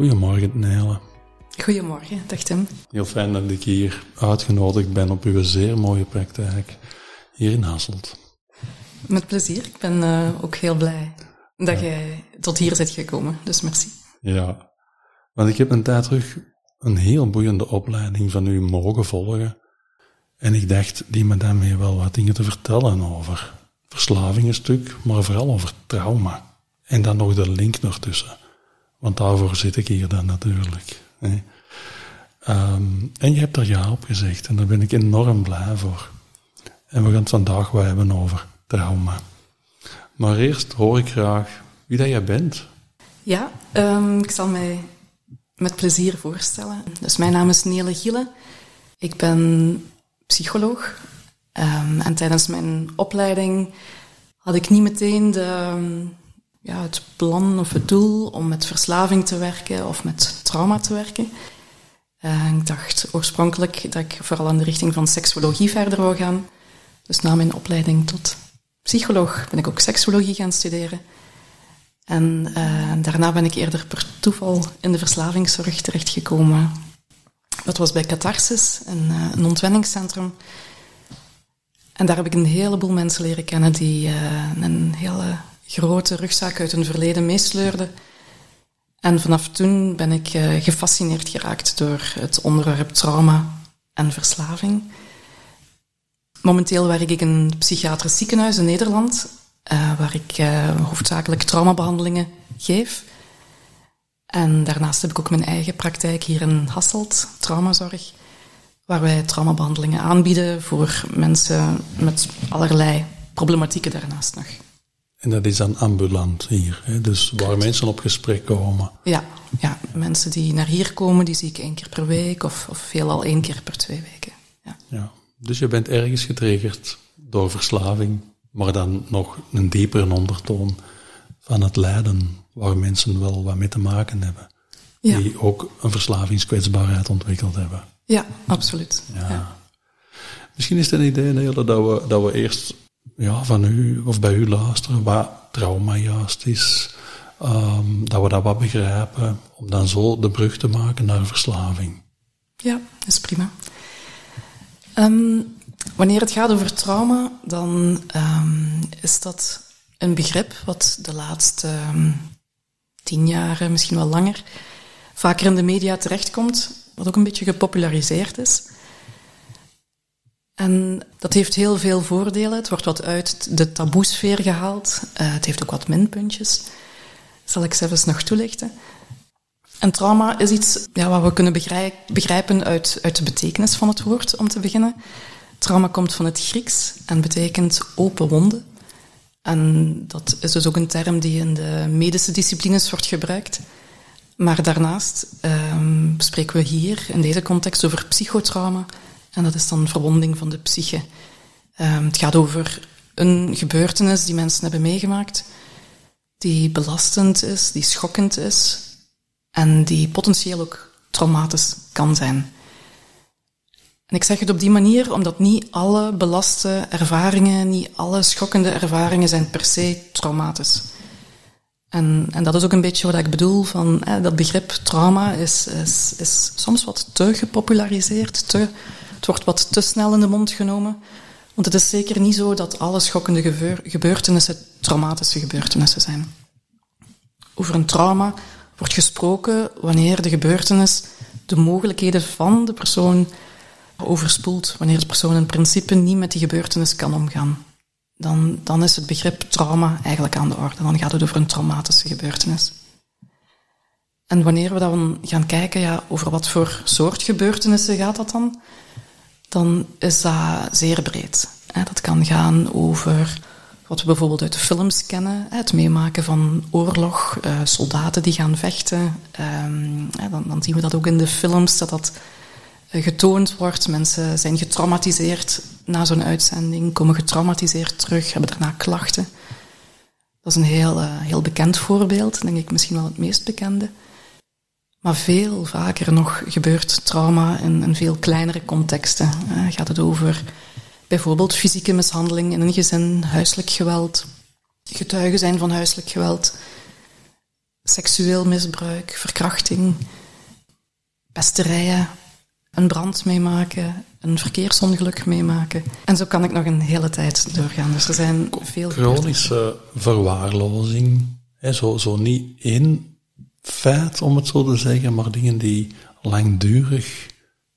Goedemorgen, Nele. Goedemorgen, dag Tim. Heel fijn dat ik hier uitgenodigd ben op uw zeer mooie praktijk hier in Hasselt. Met plezier. Ik ben uh, ook heel blij dat jij tot hier bent gekomen, dus merci. Ja, want ik heb een tijd terug een heel boeiende opleiding van u mogen volgen. En ik dacht, die madame heeft wel wat dingen te vertellen over verslaving een stuk, maar vooral over trauma. En dan nog de link nog tussen. Want daarvoor zit ik hier dan natuurlijk. Hè. Um, en je hebt er ja op gezegd en daar ben ik enorm blij voor. En we gaan het vandaag wel hebben over trauma. Maar eerst hoor ik graag wie dat jij bent. Ja, um, ik zal mij met plezier voorstellen. Dus mijn naam is Nele Giele. Ik ben psycholoog. Um, en tijdens mijn opleiding had ik niet meteen de, ja, het plan of het doel om met verslaving te werken of met trauma te werken. Uh, ik dacht oorspronkelijk dat ik vooral in de richting van seksuologie verder wou gaan. Dus na mijn opleiding tot psycholoog ben ik ook seksuologie gaan studeren. En uh, daarna ben ik eerder per toeval in de verslavingszorg terechtgekomen. Dat was bij Catharsis, een, uh, een ontwenningscentrum. En daar heb ik een heleboel mensen leren kennen die uh, een hele grote rugzak uit hun verleden meesleurden. En vanaf toen ben ik gefascineerd geraakt door het onderwerp trauma en verslaving. Momenteel werk ik in een psychiatrisch ziekenhuis in Nederland, uh, waar ik uh, hoofdzakelijk traumabehandelingen geef. En daarnaast heb ik ook mijn eigen praktijk hier in Hasselt, traumazorg, waar wij traumabehandelingen aanbieden voor mensen met allerlei problematieken daarnaast nog. En dat is dan ambulant hier, hè? dus waar mensen op gesprek komen. Ja, ja, mensen die naar hier komen, die zie ik één keer per week of, of veelal één keer per twee weken. Ja. ja. Dus je bent ergens getriggerd door verslaving, maar dan nog een diepere ondertoon van het lijden, waar mensen wel wat mee te maken hebben. Ja. Die ook een verslavingskwetsbaarheid ontwikkeld hebben. Ja, absoluut. Ja. ja. Misschien is het een idee, Nele, dat we, dat we eerst ja, van u of bij u luisteren wat trauma juist is. Um, dat we dat wat begrijpen, om dan zo de brug te maken naar verslaving. Ja, dat is prima. Um, wanneer het gaat over trauma, dan um, is dat een begrip wat de laatste tien jaar, misschien wel langer, vaker in de media terechtkomt, wat ook een beetje gepopulariseerd is. En dat heeft heel veel voordelen. Het wordt wat uit de taboesfeer gehaald. Uh, het heeft ook wat minpuntjes. Zal ik zelfs nog toelichten. En trauma is iets ja, wat we kunnen begrijpen uit, uit de betekenis van het woord, om te beginnen. Trauma komt van het Grieks en betekent open wonden. En dat is dus ook een term die in de medische disciplines wordt gebruikt. Maar daarnaast um, spreken we hier in deze context over psychotrauma. En dat is dan verwonding van de psyche. Um, het gaat over een gebeurtenis die mensen hebben meegemaakt, die belastend is, die schokkend is, en die potentieel ook traumatisch kan zijn. En ik zeg het op die manier omdat niet alle belaste ervaringen, niet alle schokkende ervaringen zijn per se traumatisch. En, en dat is ook een beetje wat ik bedoel van dat begrip trauma is, is, is soms wat te gepopulariseerd, te, het wordt wat te snel in de mond genomen. Want het is zeker niet zo dat alle schokkende gebeurtenissen traumatische gebeurtenissen zijn. Over een trauma wordt gesproken wanneer de gebeurtenis de mogelijkheden van de persoon overspoelt, wanneer de persoon in principe niet met die gebeurtenis kan omgaan. Dan, dan is het begrip trauma eigenlijk aan de orde. Dan gaat het over een traumatische gebeurtenis. En wanneer we dan gaan kijken ja, over wat voor soort gebeurtenissen gaat dat dan, dan is dat zeer breed. Dat kan gaan over wat we bijvoorbeeld uit de films kennen, het meemaken van oorlog, eh, soldaten die gaan vechten. Ehm, dan, zien we dat ook in de films, dat dat eh, getoond wordt. Mensen zijn getraumatiseerd na zo'n uitzending, komen getraumatiseerd terug, hebben daarna klachten. Dat is een heel, uh, heel bekend voorbeeld, denk ik misschien wel het meest bekende. Maar veel vaker nog gebeurt trauma in, in veel kleinere contexten. Uh, gaat het over bijvoorbeeld fysieke mishandeling in een gezin, huiselijk geweld, getuigen zijn van huiselijk geweld, seksueel misbruik, verkrachting, pesterijen, een brand meemaken, een verkeersongeluk meemaken. En zo kan ik nog een hele tijd doorgaan. Dus er zijn veel... Chronische verwaarlozing, hè, zo, zo niet één feit, om het zo te zeggen, maar dingen die langdurig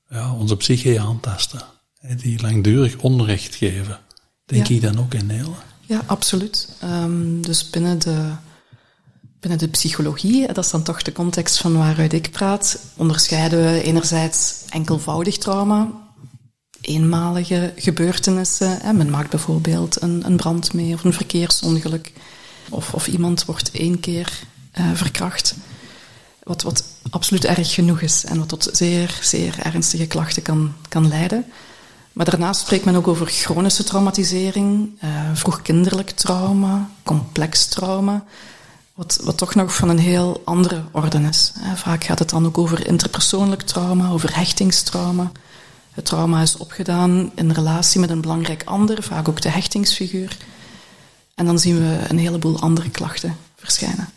ja, onze psyche aantasten. Hè, die langdurig onrecht geven. Denk Ja. ik dan ook in heel. Ja, absoluut. Ehm, dus binnen de, binnen de psychologie, dat is dan toch de context van waaruit ik praat, onderscheiden we enerzijds enkelvoudig trauma, eenmalige gebeurtenissen. Hè. Men maakt bijvoorbeeld een, een brand mee of een verkeersongeluk. Of, of iemand wordt één keer eh, verkracht. Wat, wat absoluut erg genoeg is en wat tot zeer, zeer ernstige klachten kan, kan leiden. Maar daarnaast spreekt men ook over chronische traumatisering, eh, vroegkinderlijk trauma, complex trauma, wat, wat toch nog van een heel andere orde is. Vaak gaat het dan ook over interpersoonlijk trauma, over hechtingstrauma. Het trauma is opgedaan in relatie met een belangrijk ander, vaak ook de hechtingsfiguur. En dan zien we een heleboel andere klachten verschijnen.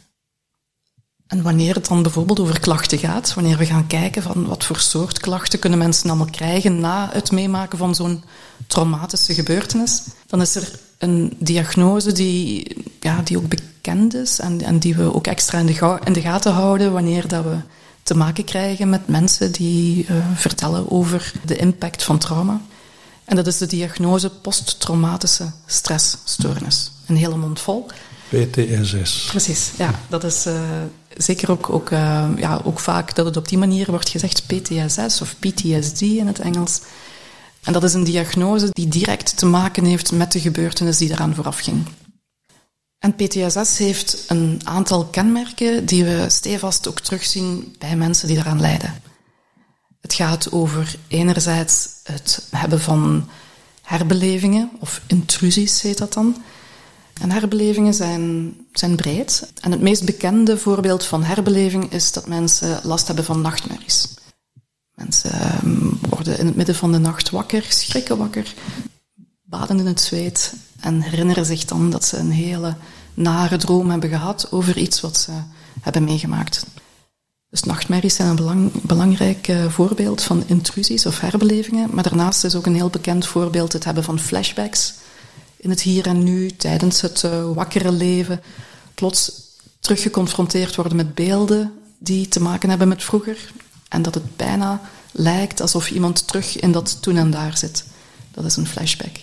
En wanneer het dan bijvoorbeeld over klachten gaat, wanneer we gaan kijken van wat voor soort klachten kunnen mensen allemaal krijgen na het meemaken van zo'n traumatische gebeurtenis, dan is er een diagnose die, ja, die ook bekend is en, en die we ook extra in de, in de gaten houden wanneer dat we te maken krijgen met mensen die eh, vertellen over de impact van trauma. En dat is de diagnose posttraumatische stressstoornis. Een hele mond vol. PTSS. Precies, ja. Dat is eh, zeker ook, ook, eh, ja, ook vaak dat het op die manier wordt gezegd PTSS of PTSD in het Engels. En dat is een diagnose die direct te maken heeft met de gebeurtenis die eraan vooraf ging. En PTSS heeft een aantal kenmerken die we stevast ook terugzien bij mensen die eraan lijden. Het gaat over enerzijds het hebben van herbelevingen, of intrusies heet dat dan. En herbelevingen zijn, zijn breed. En het meest bekende voorbeeld van herbeleving is dat mensen last hebben van nachtmerries. Mensen ehm, worden in het midden van de nacht wakker, schrikken wakker, baden in het zweet en herinneren zich dan dat ze een hele nare droom hebben gehad over iets wat ze hebben meegemaakt. Dus nachtmerries zijn een belang, belangrijk eh, voorbeeld van intrusies of herbelevingen. Maar daarnaast is ook een heel bekend voorbeeld het hebben van flashbacks in het hier en nu, tijdens het eh, wakkere leven. Plots teruggeconfronteerd worden met beelden die te maken hebben met vroeger. En dat het bijna lijkt alsof iemand terug in dat toen en daar zit. Dat is een flashback.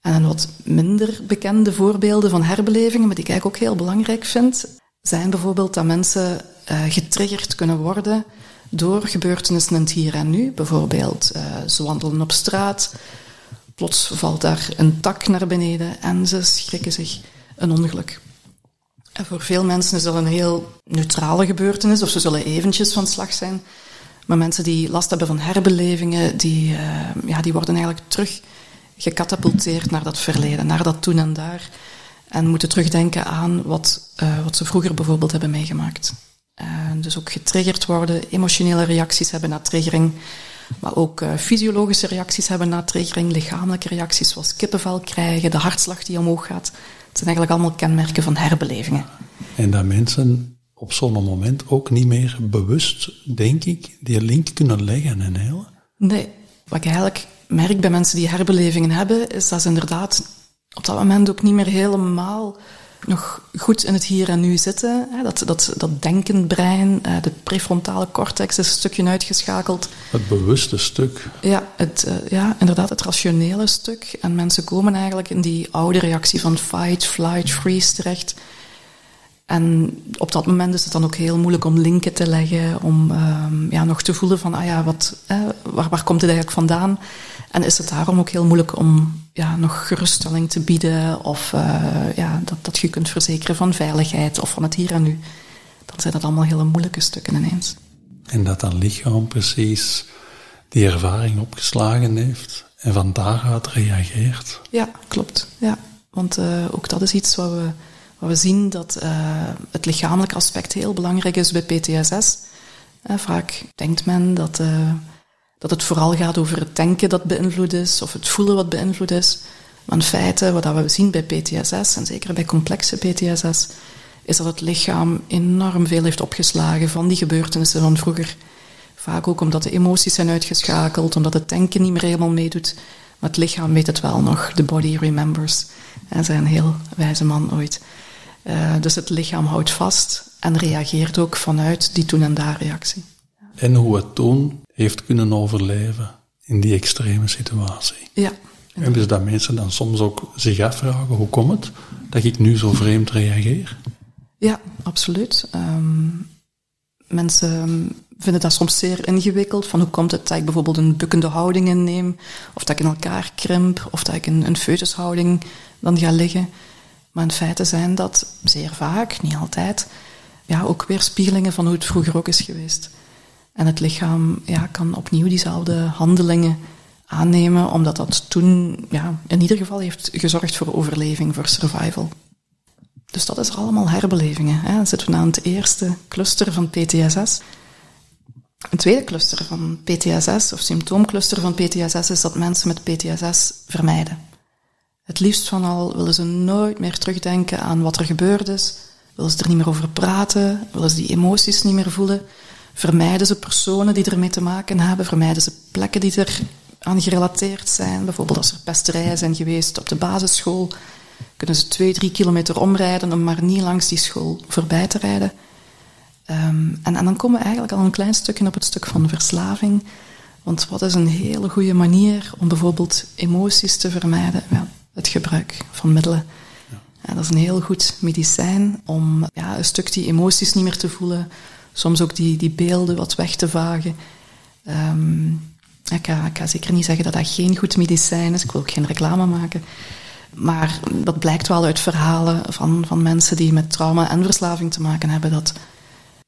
En wat minder bekende voorbeelden van herbelevingen, maar die ik ook heel belangrijk vind, zijn bijvoorbeeld dat mensen eh, getriggerd kunnen worden door gebeurtenissen in het hier en nu. Bijvoorbeeld, eh, ze wandelen op straat, plots valt daar een tak naar beneden en ze schrikken zich een ongeluk. En voor veel mensen is dat een heel neutrale gebeurtenis, of ze zullen eventjes van slag zijn. Maar mensen die last hebben van herbelevingen, die, eh, ja, die worden eigenlijk terug gecatapulteerd naar dat verleden, naar dat toen en daar. En moeten terugdenken aan wat, eh, wat ze vroeger bijvoorbeeld hebben meegemaakt. En dus ook getriggerd worden, emotionele reacties hebben na triggering. Maar ook eh, fysiologische reacties hebben na triggering, lichamelijke reacties zoals kippenvel krijgen, de hartslag die omhoog gaat. Het zijn eigenlijk allemaal kenmerken van herbelevingen. En dat mensen op zo'n moment ook niet meer bewust, denk ik, die link kunnen leggen en heel. Nee, wat ik eigenlijk merk bij mensen die herbelevingen hebben, is dat ze inderdaad op dat moment ook niet meer helemaal nog goed in het hier en nu zitten. hè. Dat, dat, dat denkend brein, eh, de prefrontale cortex is een stukje uitgeschakeld. Het bewuste stuk. Ja, het, eh, ja, inderdaad, het rationele stuk. En mensen komen eigenlijk in die oude reactie van fight, flight, freeze terecht. En op dat moment is het dan ook heel moeilijk om linken te leggen, om um, ja, nog te voelen van, ah ja, wat, eh, waar, waar komt het eigenlijk vandaan? En is het daarom ook heel moeilijk om ja, nog geruststelling te bieden of uh, ja, dat, dat je kunt verzekeren van veiligheid of van het hier en nu. Dan zijn dat allemaal hele moeilijke stukken ineens. En dat dat lichaam precies die ervaring opgeslagen heeft en van daaruit reageert. Ja, klopt. Ja. Want uh, ook dat is iets wat we we zien dat uh, het lichamelijke aspect heel belangrijk is bij PTSS. Uh, vaak denkt men dat, uh, dat het vooral gaat over het denken dat beïnvloed is, of het voelen wat beïnvloed is. Maar in feite, wat we zien bij PTSS, en zeker bij complexe PTSS, is dat het lichaam enorm veel heeft opgeslagen van die gebeurtenissen van vroeger. Vaak ook omdat de emoties zijn uitgeschakeld, omdat het denken niet meer helemaal meedoet. Maar het lichaam weet het wel nog. The body remembers. En zei een heel wijze man ooit. Uh, dus het lichaam houdt vast en reageert ook vanuit die toen en daar reactie. En hoe het toen heeft kunnen overleven in die extreme situatie. Ja. En dus dat mensen dan soms ook zich afvragen, hoe komt het dat ik nu zo vreemd reageer? Ja, absoluut. Um, mensen vinden dat soms zeer ingewikkeld. Van hoe komt het dat ik bijvoorbeeld een bukkende houding inneem, of dat ik in elkaar krimp, of dat ik in een foetushouding dan ga liggen. Maar in feite zijn dat zeer vaak, niet altijd, ja, ook weerspiegelingen van hoe het vroeger ook is geweest. En het lichaam ja, kan opnieuw diezelfde handelingen aannemen, omdat dat toen ja, in ieder geval heeft gezorgd voor overleving, voor survival. Dus dat is allemaal herbelevingen. Hè. Dan zitten we aan het eerste cluster van PTSS. Een tweede cluster van PTSS, of symptoomcluster van PTSS, is dat mensen met PTSS vermijden. Het liefst van al willen ze nooit meer terugdenken aan wat er gebeurd is. Willen ze er niet meer over praten. Willen ze die emoties niet meer voelen. Vermijden ze personen die ermee te maken hebben. Vermijden ze plekken die er aan gerelateerd zijn. Bijvoorbeeld als er pesterijen zijn geweest op de basisschool. Kunnen ze twee, drie kilometer omrijden om maar niet langs die school voorbij te rijden. Um, en, en dan komen we eigenlijk al een klein stukje op het stuk van verslaving. Want wat is een hele goede manier om bijvoorbeeld emoties te vermijden? Ja, het gebruik van middelen. Ja. dat is een heel goed medicijn om ja, een stuk die emoties niet meer te voelen, soms ook die, die beelden wat weg te vagen. Um, ik, ga, ik ga zeker niet zeggen dat dat geen goed medicijn is, ik wil ook geen reclame maken. Maar dat blijkt wel uit verhalen van, van mensen die met trauma en verslaving te maken hebben, dat,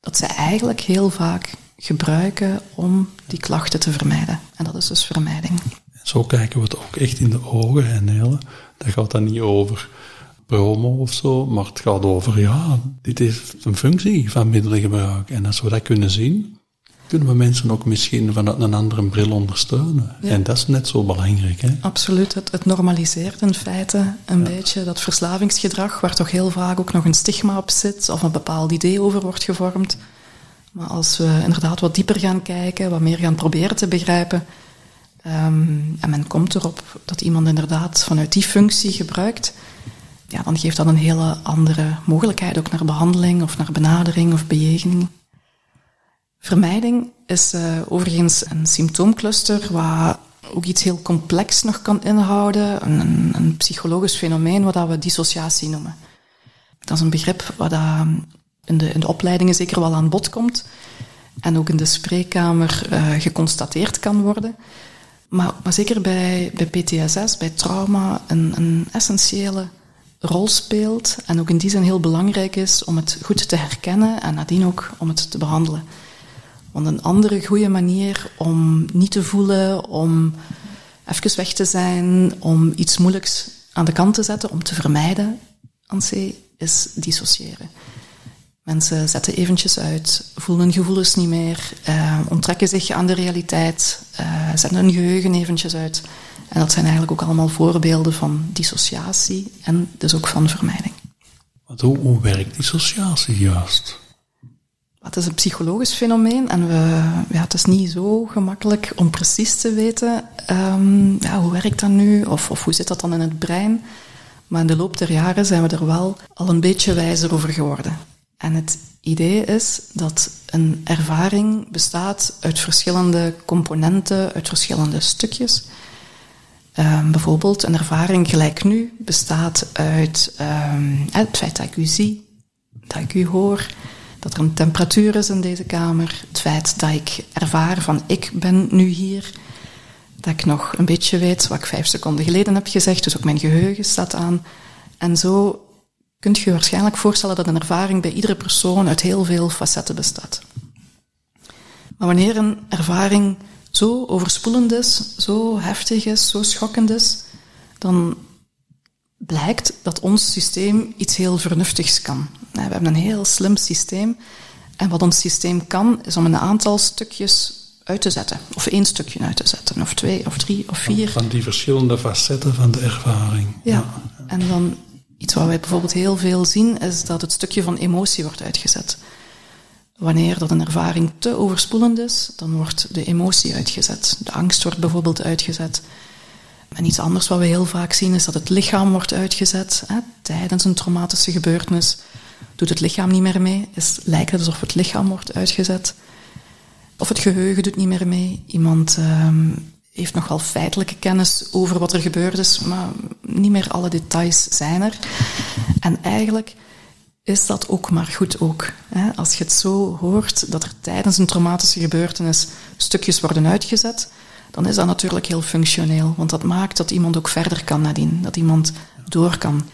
dat ze eigenlijk heel vaak gebruiken om die klachten te vermijden. En dat is dus vermijding. Zo kijken we het ook echt in de ogen en hele. Dat gaat dan niet over promo of zo, maar het gaat over, ja, dit heeft een functie van middelengebruik. En als we dat kunnen zien, kunnen we mensen ook misschien vanuit een andere bril ondersteunen. En dat is net zo belangrijk. Hè? Absoluut. Het, het normaliseert in feite een beetje dat verslavingsgedrag, waar toch heel vaak ook nog een stigma op zit, of een bepaald idee over wordt gevormd. Maar als we inderdaad wat dieper gaan kijken, wat meer gaan proberen te begrijpen, Um, en men komt erop dat iemand inderdaad vanuit die functie gebruikt, ja, dan geeft dat een hele andere mogelijkheid ook naar behandeling of naar benadering of bejegening. Vermijding is uh, overigens een symptoomcluster waar ook iets heel complex nog kan inhouden, een, een psychologisch fenomeen wat we dissociatie noemen. Dat is een begrip wat in de, in de opleidingen zeker wel aan bod komt en ook in de spreekkamer uh, geconstateerd kan worden. Maar, zeker bij, bij PTSS, bij trauma, een, een essentiële rol speelt. En ook in die zin heel belangrijk is om het goed te herkennen en nadien ook om het te behandelen. Want een andere goede manier om niet te voelen, om even weg te zijn, om iets moeilijks aan de kant te zetten, om te vermijden, aan is dissociëren. Mensen zetten eventjes uit, voelen hun gevoelens niet meer, uh, onttrekken zich aan de realiteit, uh, zetten hun geheugen eventjes uit. En dat zijn eigenlijk ook allemaal voorbeelden van dissociatie en dus ook van vermijding. Wat, hoe, hoe werkt dissociatie juist? Het is een psychologisch fenomeen en we, ja, het is niet zo gemakkelijk om precies te weten um, ja, hoe werkt dat nu of, of hoe zit dat dan in het brein. Maar in de loop der jaren zijn we er wel al een beetje wijzer over geworden. En het idee is dat een ervaring bestaat uit verschillende componenten, uit verschillende stukjes. Um, bijvoorbeeld een ervaring gelijk nu bestaat uit um, het feit dat ik u zie, dat ik u hoor, dat er een temperatuur is in deze kamer, het feit dat ik ervaar van ik ben nu hier, dat ik nog een beetje weet wat ik vijf seconden geleden heb gezegd, dus ook mijn geheugen staat aan. En zo kunt je waarschijnlijk voorstellen dat een ervaring bij iedere persoon uit heel veel facetten bestaat. Maar wanneer een ervaring zo overspoelend is, zo heftig is, zo schokkend is, dan blijkt dat ons systeem iets heel vernuftigs kan. We hebben een heel slim systeem. En wat ons systeem kan, is om een aantal stukjes uit te zetten. Of één stukje uit te zetten, of twee, of drie, of vier. Van die verschillende facetten van de ervaring. Ja, en dan iets wat wij bijvoorbeeld heel veel zien, is dat het stukje van emotie wordt uitgezet. Wanneer dat een ervaring te overspoelend is, dan wordt de emotie uitgezet. De angst wordt bijvoorbeeld uitgezet. En iets anders wat we heel vaak zien is dat het lichaam wordt uitgezet. Hè, tijdens een traumatische gebeurtenis doet het lichaam niet meer mee. Is, lijkt het alsof het lichaam wordt uitgezet. Of het geheugen doet niet meer mee. Iemand um, heeft nogal feitelijke kennis over wat er gebeurd is, maar niet meer alle details zijn er. En eigenlijk is dat ook maar goed ook. Als je het zo hoort dat er tijdens een traumatische gebeurtenis stukjes worden uitgezet, dan is dat natuurlijk heel functioneel. Want dat maakt dat iemand ook verder kan nadien, dat iemand door kan.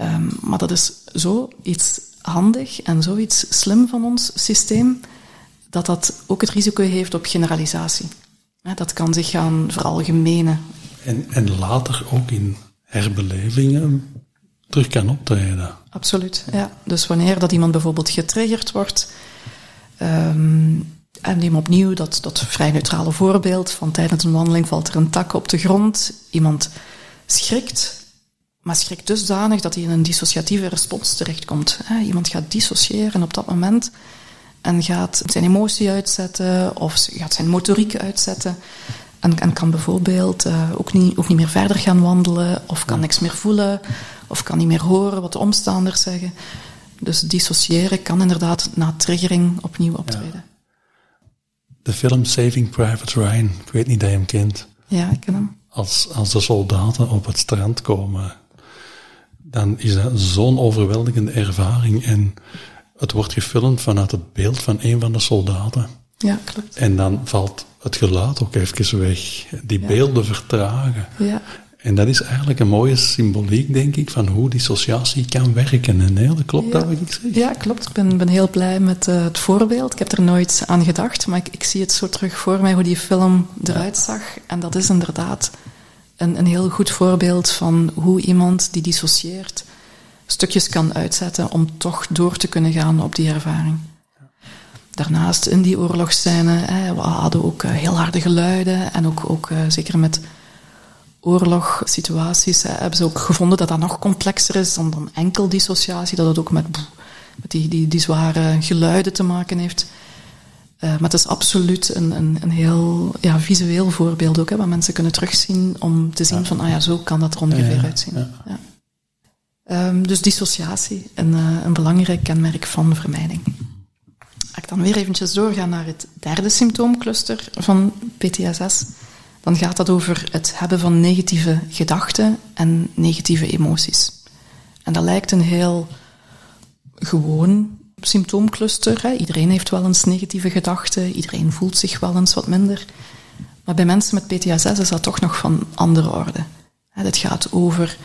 Um, maar dat is zoiets handig en zoiets slim van ons systeem, dat dat ook het risico heeft op generalisatie. Dat kan zich gaan veralgemenen. En, en later ook in herbelevingen terug kan optreden. Absoluut, ja. Dus wanneer dat iemand bijvoorbeeld getriggerd wordt, um, en neem opnieuw dat, dat vrij neutrale voorbeeld van tijdens een wandeling valt er een tak op de grond, iemand schrikt, maar schrikt dusdanig dat hij in een dissociatieve respons terechtkomt. Iemand gaat dissociëren op dat moment en gaat zijn emotie uitzetten of gaat zijn motoriek uitzetten. En, en kan bijvoorbeeld uh, ook, niet, ook niet meer verder gaan wandelen, of kan niks meer voelen, of kan niet meer horen wat de omstanders zeggen. Dus dissociëren kan inderdaad na triggering opnieuw optreden. De film Saving Private Ryan, ik weet niet dat je hem kent. Ja, ik ken hem. Als, als de soldaten op het strand komen, dan is dat zo'n overweldigende ervaring. En het wordt gefilmd vanuit het beeld van een van de soldaten. Ja, klopt. En dan valt het geluid ook even weg. Die beelden vertragen. Ja. En dat is eigenlijk een mooie symboliek, denk ik, van hoe dissociatie kan werken. En heel, klopt dat wat ik zeg? Ja, klopt. Ik ben, ben heel blij met uh, het voorbeeld. Ik heb er nooit aan gedacht, maar ik, ik, zie het zo terug voor mij hoe die film eruit zag. En dat is inderdaad een, een heel goed voorbeeld van hoe iemand die dissocieert stukjes kan uitzetten om toch door te kunnen gaan op die ervaring. Daarnaast in die oorlogsscène, hè, we hadden ook uh, heel harde geluiden en ook, ook uh, zeker met oorlogssituaties hè, hebben ze ook gevonden dat dat nog complexer is dan, dan enkel dissociatie, dat het ook met, met die, die, die zware geluiden te maken heeft. Uh, maar het is absoluut een, een, een heel ja, visueel voorbeeld ook, hè, waar mensen kunnen terugzien om te zien ja. van, ah ja, zo kan dat er ongeveer ja, uitzien. Um, dus dissociatie, een, uh, een belangrijk kenmerk van vermijding. Als ik dan weer eventjes doorga naar het derde symptoomcluster van PTSS, dan gaat dat over het hebben van negatieve gedachten en negatieve emoties. En dat lijkt een heel gewoon symptoomcluster. Iedereen heeft wel eens negatieve gedachten, iedereen voelt zich wel eens wat minder. Maar bij mensen met PTSS is dat toch nog van andere orde. Het gaat over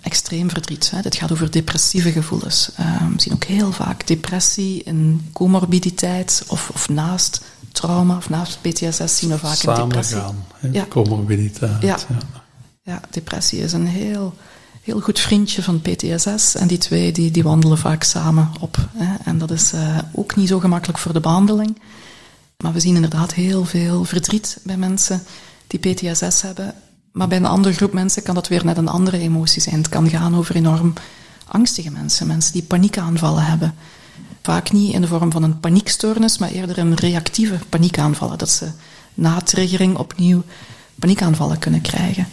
extreem verdriet. Hè. Dit gaat over depressieve gevoelens. Uh, we zien ook heel vaak depressie en comorbiditeit of, of naast trauma of naast PTSS zien we vaak Samen een depressie. gaan, ja. comorbiditeit. Ja. ja. Ja. depressie is een heel, heel goed vriendje van PTSS en die twee die, die wandelen vaak samen op. Hè. En dat is uh, ook niet zo gemakkelijk voor de behandeling. Maar we zien inderdaad heel veel verdriet bij mensen die PTSS hebben maar bij een andere groep mensen kan dat weer net een andere emotie zijn. Het kan gaan over enorm angstige mensen, mensen die paniekaanvallen hebben. Vaak niet in de vorm van een paniekstoornis, maar eerder een reactieve paniekaanvallen. Dat ze na triggering opnieuw paniekaanvallen kunnen krijgen.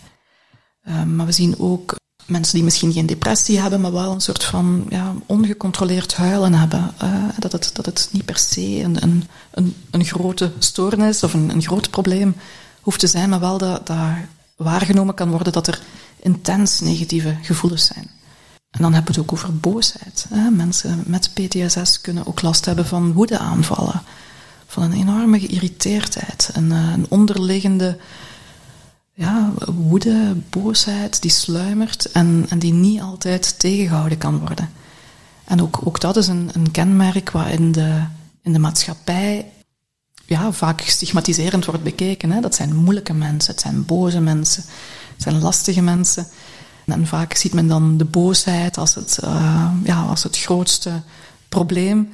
Uh, maar we zien ook mensen die misschien geen depressie hebben, maar wel een soort van ja, ongecontroleerd huilen hebben. Uh, dat, het, dat het niet per se een, een, een, een grote stoornis of een, een groot probleem hoeft te zijn, maar wel dat, dat waargenomen kan worden dat er intens negatieve gevoelens zijn. En dan hebben we het ook over boosheid. Mensen met PTSS kunnen ook last hebben van woedeaanvallen, van een enorme geïrriteerdheid, een, eh, een onderliggende ja, woede, boosheid die sluimert en, en die niet altijd tegengehouden kan worden. En ook, ook dat is een, een kenmerk wat in de, in de maatschappij ja, vaak stigmatiserend wordt bekeken. Hè. Dat zijn moeilijke mensen, het zijn boze mensen, het zijn lastige mensen. En vaak ziet men dan de boosheid als het, uh, ja, als het grootste probleem,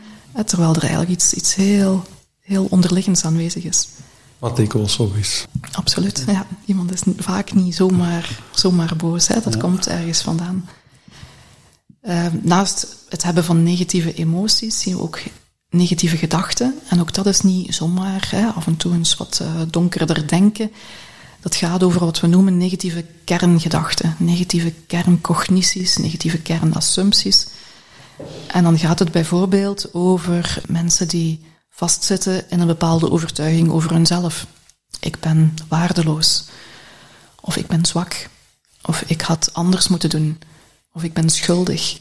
terwijl er eigenlijk iets, iets heel, heel onderliggends aanwezig is. Wat dikwijls zo is. Absoluut, ja. Iemand is vaak niet zomaar, zomaar boos, hè. dat komt ergens vandaan. Uh, naast het hebben van negatieve emoties zien we ook negatieve gedachten. En ook dat is niet zomaar hè, af en toe eens wat uh, donkerder denken. Dat gaat over wat we noemen negatieve kerngedachten, negatieve kerncognities, negatieve kernassumpties. En dan gaat het bijvoorbeeld over mensen die vastzitten in een bepaalde overtuiging over hunzelf. Ik ben waardeloos. Of ik ben zwak. Of ik had anders moeten doen. Of ik ben schuldig.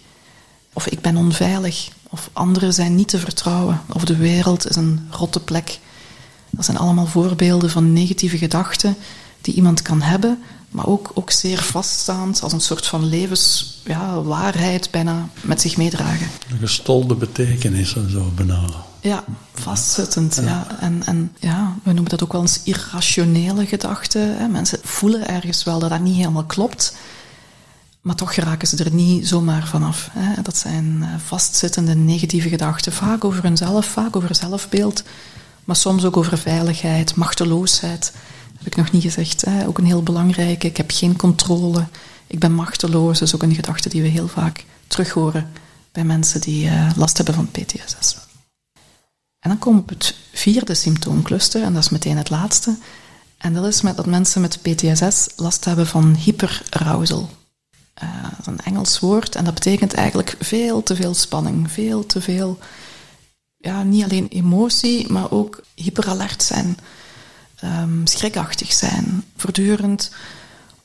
Of ik ben onveilig. Of anderen zijn niet te vertrouwen. Of de wereld is een rotte plek. Dat zijn allemaal voorbeelden van negatieve gedachten die iemand kan hebben, maar ook, ook zeer vaststaand als een soort van levenswaarheid ja, bijna met zich meedragen. Een gestolde betekenis en zo bijna. Ja, vastzittend. Ja. ja. En, en ja, we noemen dat ook wel eens irrationele gedachten. Mensen voelen ergens wel dat dat niet helemaal klopt, maar toch geraken ze er niet zomaar vanaf. Hè. Dat zijn eh, vastzittende negatieve gedachten, vaak over hunzelf, vaak over zelfbeeld, maar soms ook over veiligheid, machteloosheid heb ik nog niet gezegd. Ook een heel belangrijke. Ik heb geen controle. Ik ben machteloos. Dat is ook een gedachte die we heel vaak terug horen bij mensen die uh, last hebben van PTSS. En dan op het vierde symptoomcluster, en dat is meteen het laatste. En dat is met dat mensen met PTSS last hebben van hyperarousal. Is een Engels woord en dat betekent eigenlijk veel te veel spanning, veel te veel, ja, niet alleen emotie, maar ook hyperalert zijn um, schrikachtig zijn, voortdurend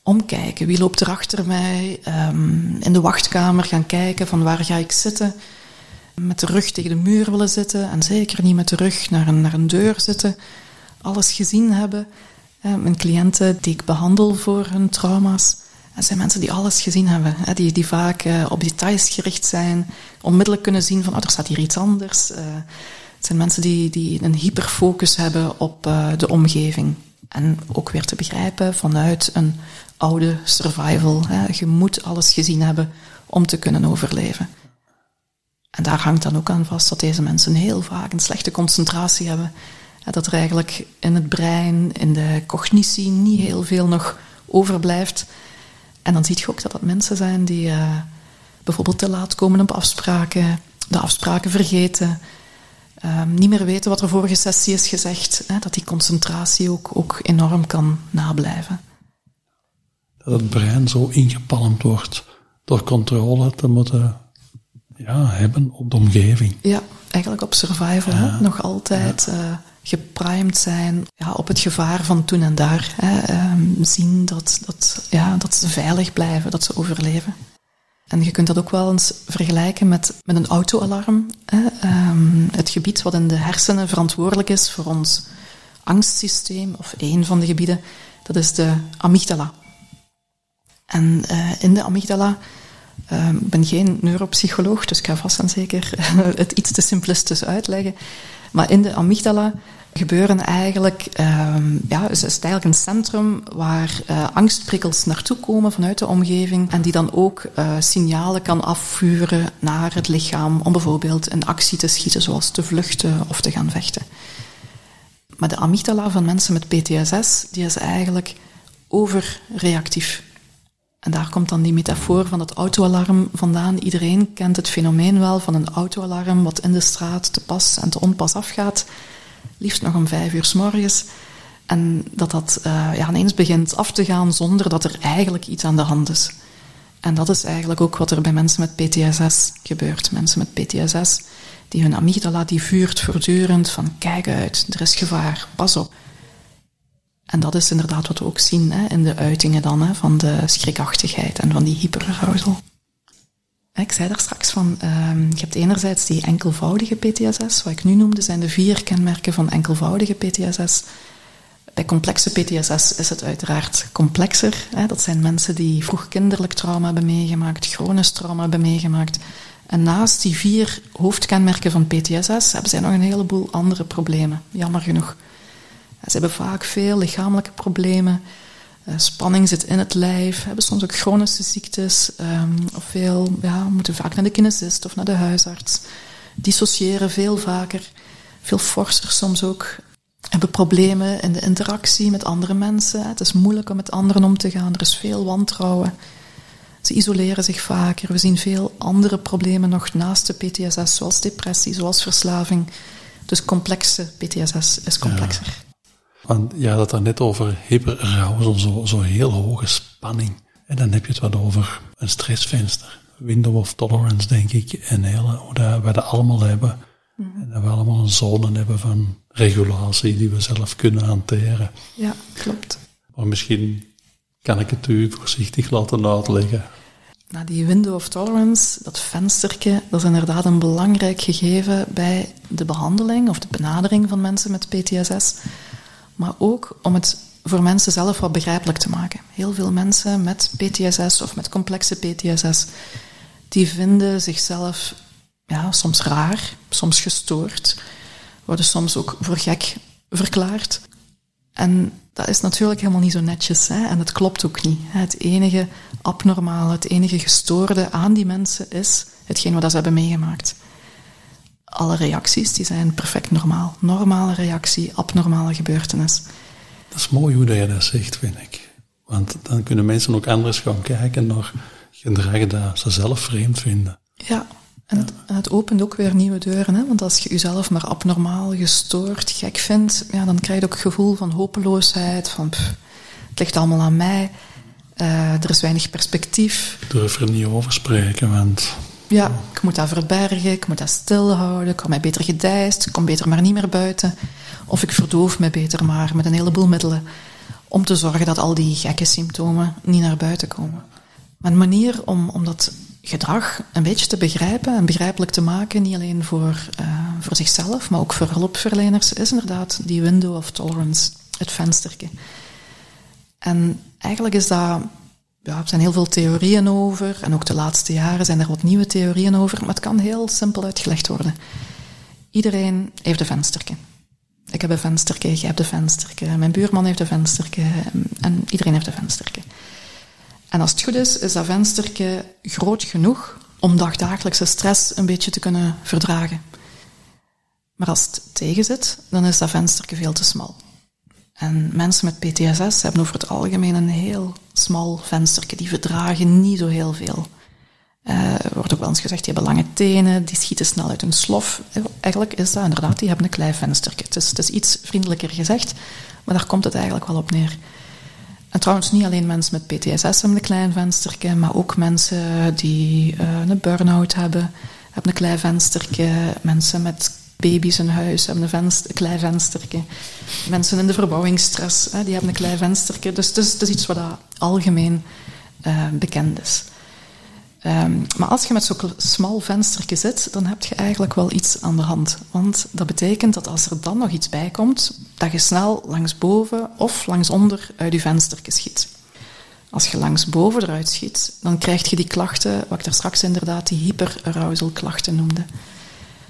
omkijken. Wie loopt er achter mij? Um, in de wachtkamer gaan kijken van waar ga ik zitten? Met de rug tegen de muur willen zitten en zeker niet met de rug naar een, naar een deur zitten. Alles gezien hebben. Uh, mijn cliënten die ik behandel voor hun trauma's, dat zijn mensen die alles gezien hebben. Hè, die, die vaak uh, op details gericht zijn, onmiddellijk kunnen zien van oh, er staat hier iets anders. Uh, het zijn mensen die, die een hyperfocus hebben op uh, de omgeving. En ook weer te begrijpen vanuit een oude survival. Hè. Je moet alles gezien hebben om te kunnen overleven. En daar hangt dan ook aan vast dat deze mensen heel vaak een slechte concentratie hebben. Dat er eigenlijk in het brein, in de cognitie, niet heel veel nog overblijft. En dan zie je ook dat dat mensen zijn die uh, bijvoorbeeld te laat komen op afspraken, de afspraken vergeten, um, niet meer weten wat er vorige sessie is gezegd. Hè, dat die concentratie ook, ook enorm kan nablijven. Dat het brein zo ingepalmd wordt door controle te moeten ja, hebben op de omgeving. Ja, eigenlijk op survival. Nog altijd ja. uh, geprimed zijn ja, op het gevaar van toen en daar. Hè? Um, zien dat, dat, ja, dat ze veilig blijven, dat ze overleven. En je kunt dat ook wel eens vergelijken met, met een autoalarm. Um, het gebied wat in de hersenen verantwoordelijk is voor ons angstsysteem, of één van de gebieden, dat is de amygdala. En uh, in de amygdala, uh, ik ben geen neuropsycholoog, dus ik ga vast en zeker het iets te simplistisch uitleggen. Maar in de amygdala gebeuren eigenlijk, um, ja, het is eigenlijk een centrum waar uh, angstprikkels naartoe komen vanuit de omgeving en die dan ook uh, signalen kan afvuren naar het lichaam om bijvoorbeeld een actie te schieten, zoals te vluchten of te gaan vechten. Maar de amygdala van mensen met PTSS, die is eigenlijk overreactief. En daar komt dan die metafoor van het autoalarm vandaan. Iedereen kent het fenomeen wel van een autoalarm wat in de straat te pas en te onpas afgaat liefst nog om vijf uur s morgens. En dat dat uh, ja, ineens begint af te gaan zonder dat er eigenlijk iets aan de hand is. En dat is eigenlijk ook wat er bij mensen met PTSS gebeurt. Mensen met PTSS, die hun amygdala die vuurt voortdurend van kijk uit, er is gevaar, pas op. En dat is inderdaad wat we ook zien hè, in de uitingen dan, hè, van de schrikachtigheid en van die hyperarousal. Ik zei daar straks van, ehm, je hebt enerzijds die enkelvoudige PTSS, wat ik nu noemde, zijn de vier kenmerken van enkelvoudige PTSS. Bij complexe PTSS is het uiteraard complexer. Hè? Dat zijn mensen die vroeg kinderlijk trauma hebben meegemaakt, chronisch trauma hebben meegemaakt. En naast die vier hoofdkenmerken van PTSS hebben zij nog een heleboel andere problemen, jammer genoeg. Ze hebben vaak veel lichamelijke problemen, spanning zit in het lijf, hebben soms ook chronische ziektes, um, of veel, ja, moeten vaak naar de kinesist of naar de huisarts. Dissociëren veel vaker, veel forser soms ook. Hebben problemen in de interactie met andere mensen. Het is moeilijk om met anderen om te gaan, er is veel wantrouwen. Ze isoleren zich vaker. We zien veel andere problemen nog naast de PTSS, zoals depressie, zoals verslaving. Dus complexe PTSS is complexer. Want je had het daar net over hyperarousal, zo, zo heel hoge spanning. En dan heb je het wat over een stressvenster. Window of tolerance, denk ik. En hele, hoe dat we dat allemaal hebben. Mhm. En dat we allemaal een zone hebben van regulatie die we zelf kunnen hanteren. Ja, klopt. Maar misschien kan ik het u voorzichtig laten uitleggen. Nou, die window of tolerance, dat vensterke, dat is inderdaad een belangrijk gegeven bij de behandeling of de benadering van mensen met PTSS maar ook om het voor mensen zelf wat begrijpelijk te maken. Heel veel mensen met PTSS of met complexe PTSS, die vinden zichzelf ja, soms raar, soms gestoord, worden soms ook voor gek verklaard. En dat is natuurlijk helemaal niet zo netjes hè? en het klopt ook niet. Het enige abnormale, het enige gestoorde aan die mensen is hetgeen wat ze hebben meegemaakt alle reacties die zijn perfect normaal. Normale reactie, abnormale gebeurtenis. Dat is mooi hoe je dat zegt, vind ik. Want dan kunnen mensen ook anders gaan kijken naar gedragen dat ze zelf vreemd vinden. Ja, en, Het, opent ook weer nieuwe deuren. Hè? Want als je jezelf maar abnormaal, gestoord, gek vindt, ja, dan krijg je ook het gevoel van hopeloosheid, van het ligt allemaal aan mij, uh, er is weinig perspectief. Ik durf er niet over spreken, want ja, ik moet dat verbergen, ik moet dat stilhouden, ik kan mij beter gedijst, ik kom beter maar niet meer buiten. Of ik verdoof me beter maar met een heleboel middelen om te zorgen dat al die gekke symptomen niet naar buiten komen. Maar een manier om, om dat gedrag een beetje te begrijpen en begrijpelijk te maken, niet alleen voor, uh, voor zichzelf, maar ook voor hulpverleners, is inderdaad die window of tolerance, het vensterke. En eigenlijk is dat ja, er zijn heel veel theorieën over. En ook de laatste jaren zijn er wat nieuwe theorieën over. Maar het kan heel simpel uitgelegd worden. Iedereen heeft een vensterke. Ik heb een vensterke, jij hebt een vensterke, mijn buurman heeft een vensterke en iedereen heeft een vensterke. En als het goed is, is dat vensterke groot genoeg om dagdagelijkse stress een beetje te kunnen verdragen. Maar als het tegenzit, dan is dat vensterke veel te smal. En mensen met PTSS hebben over het algemeen een heel smal vensterke. Die verdragen niet zo heel veel. Uh, wordt ook wel eens gezegd, die hebben lange tenen, die schieten snel uit hun slof. Eigenlijk is dat inderdaad, die hebben een klein vensterke. Het is, het is iets vriendelijker gezegd, maar daar komt het eigenlijk wel op neer. En trouwens, niet alleen mensen met PTSS hebben een klein vensterke, maar ook mensen die uh, een burn-out hebben, hebben een klein vensterke. Mensen met baby's in huis hebben een, venster, klein vensterke. Mensen in de verbouwingsstress, hè, die hebben een klein vensterke. Dus het is, is iets wat algemeen uh, bekend is. Um, maar als je met zo'n smal vensterke zit, dan heb je eigenlijk wel iets aan de hand. Want dat betekent dat als er dan nog iets bij komt, dat je snel langs boven of langs onder uit je vensterke schiet. Als je langs boven eruit schiet, dan krijg je die klachten, wat ik daar straks inderdaad die hyperarousal klachten noemde.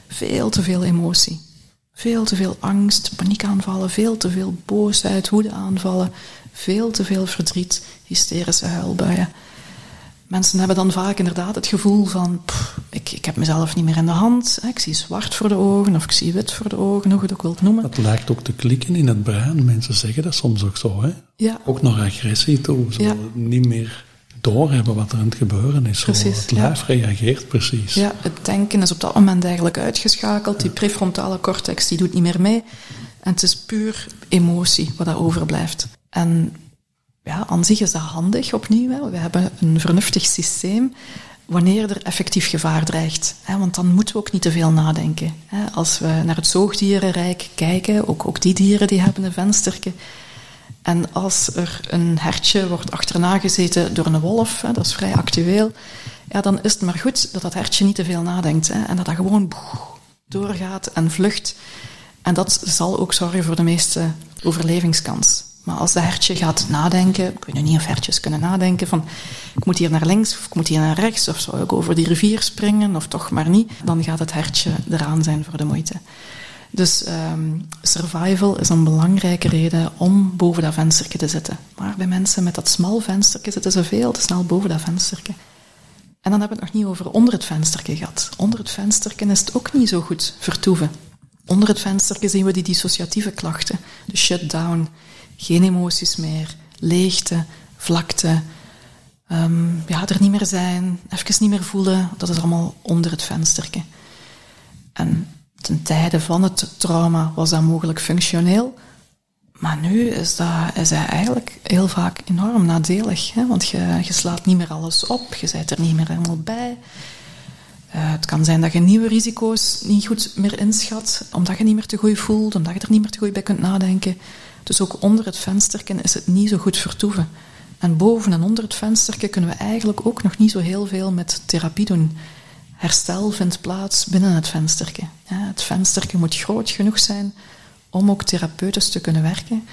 Veel te veel emotie. Veel te veel angst, paniekaanvallen, veel te veel boosheid, woedeaanvallen, veel te veel verdriet, hysterische huilbuien. Mensen hebben dan vaak inderdaad het gevoel van, ik, ik heb mezelf niet meer in de hand, ik zie zwart voor de ogen of ik zie wit voor de ogen, hoe je het ook wilt noemen. Dat lijkt ook te klikken in het brein. Mensen zeggen dat soms ook zo, hè? Ja. Ook nog agressie toe, zo niet meer doorhebben wat er aan het gebeuren is. Precies, het lijf reageert precies. Ja, het denken is op dat moment eigenlijk uitgeschakeld. Die prefrontale cortex die doet niet meer mee. En het is puur emotie wat daar overblijft. En ja, aan zich is dat handig opnieuw. We hebben een vernuftig systeem wanneer er effectief gevaar dreigt. Want dan moeten we ook niet te veel nadenken. Als we naar het zoogdierenrijk kijken, ook, ook die dieren die hebben een vensterke en als er een hertje wordt achterna gezeten door een wolf, hè, dat is vrij actueel, ja, dan is het maar goed dat dat hertje niet te veel nadenkt. Hè, en dat dat gewoon doorgaat en vlucht. En dat zal ook zorgen voor de meeste overlevingskans. Maar als de hertje gaat nadenken, ik weet niet of hertjes kunnen nadenken van ik moet hier naar links of ik moet hier naar rechts of zou ik over die rivier springen of toch maar niet, dan gaat het hertje eraan zijn voor de moeite. Dus um, survival is een belangrijke reden om boven dat venstertje te zitten. Maar bij mensen met dat smal venstertje zitten ze veel te snel boven dat venstertje. En dan hebben we het nog niet over onder het venstertje gehad. Onder het venstertje is het ook niet zo goed vertoeven. Onder het venstertje zien we die dissociatieve klachten. De shutdown, geen emoties meer, leegte, vlakte, um, ja, er niet meer zijn, even niet meer voelen. Dat is allemaal onder het venstertje. En ten tijde van het trauma was dat mogelijk functioneel. Maar nu is dat, is dat eigenlijk heel vaak enorm nadelig. Hè? Want je, slaat niet meer alles op, je bent er niet meer helemaal bij. Uh, het kan zijn dat je nieuwe risico's niet goed meer inschat, omdat je niet meer te goed voelt, omdat je er niet meer te goed bij kunt nadenken. Dus ook onder het vensterken is het niet zo goed vertoeven. En boven en onder het vensterken kunnen we eigenlijk ook nog niet zo heel veel met therapie doen. Herstel vindt plaats binnen het vensterke. Het vensterke moet groot genoeg zijn om ook therapeutisch te kunnen werken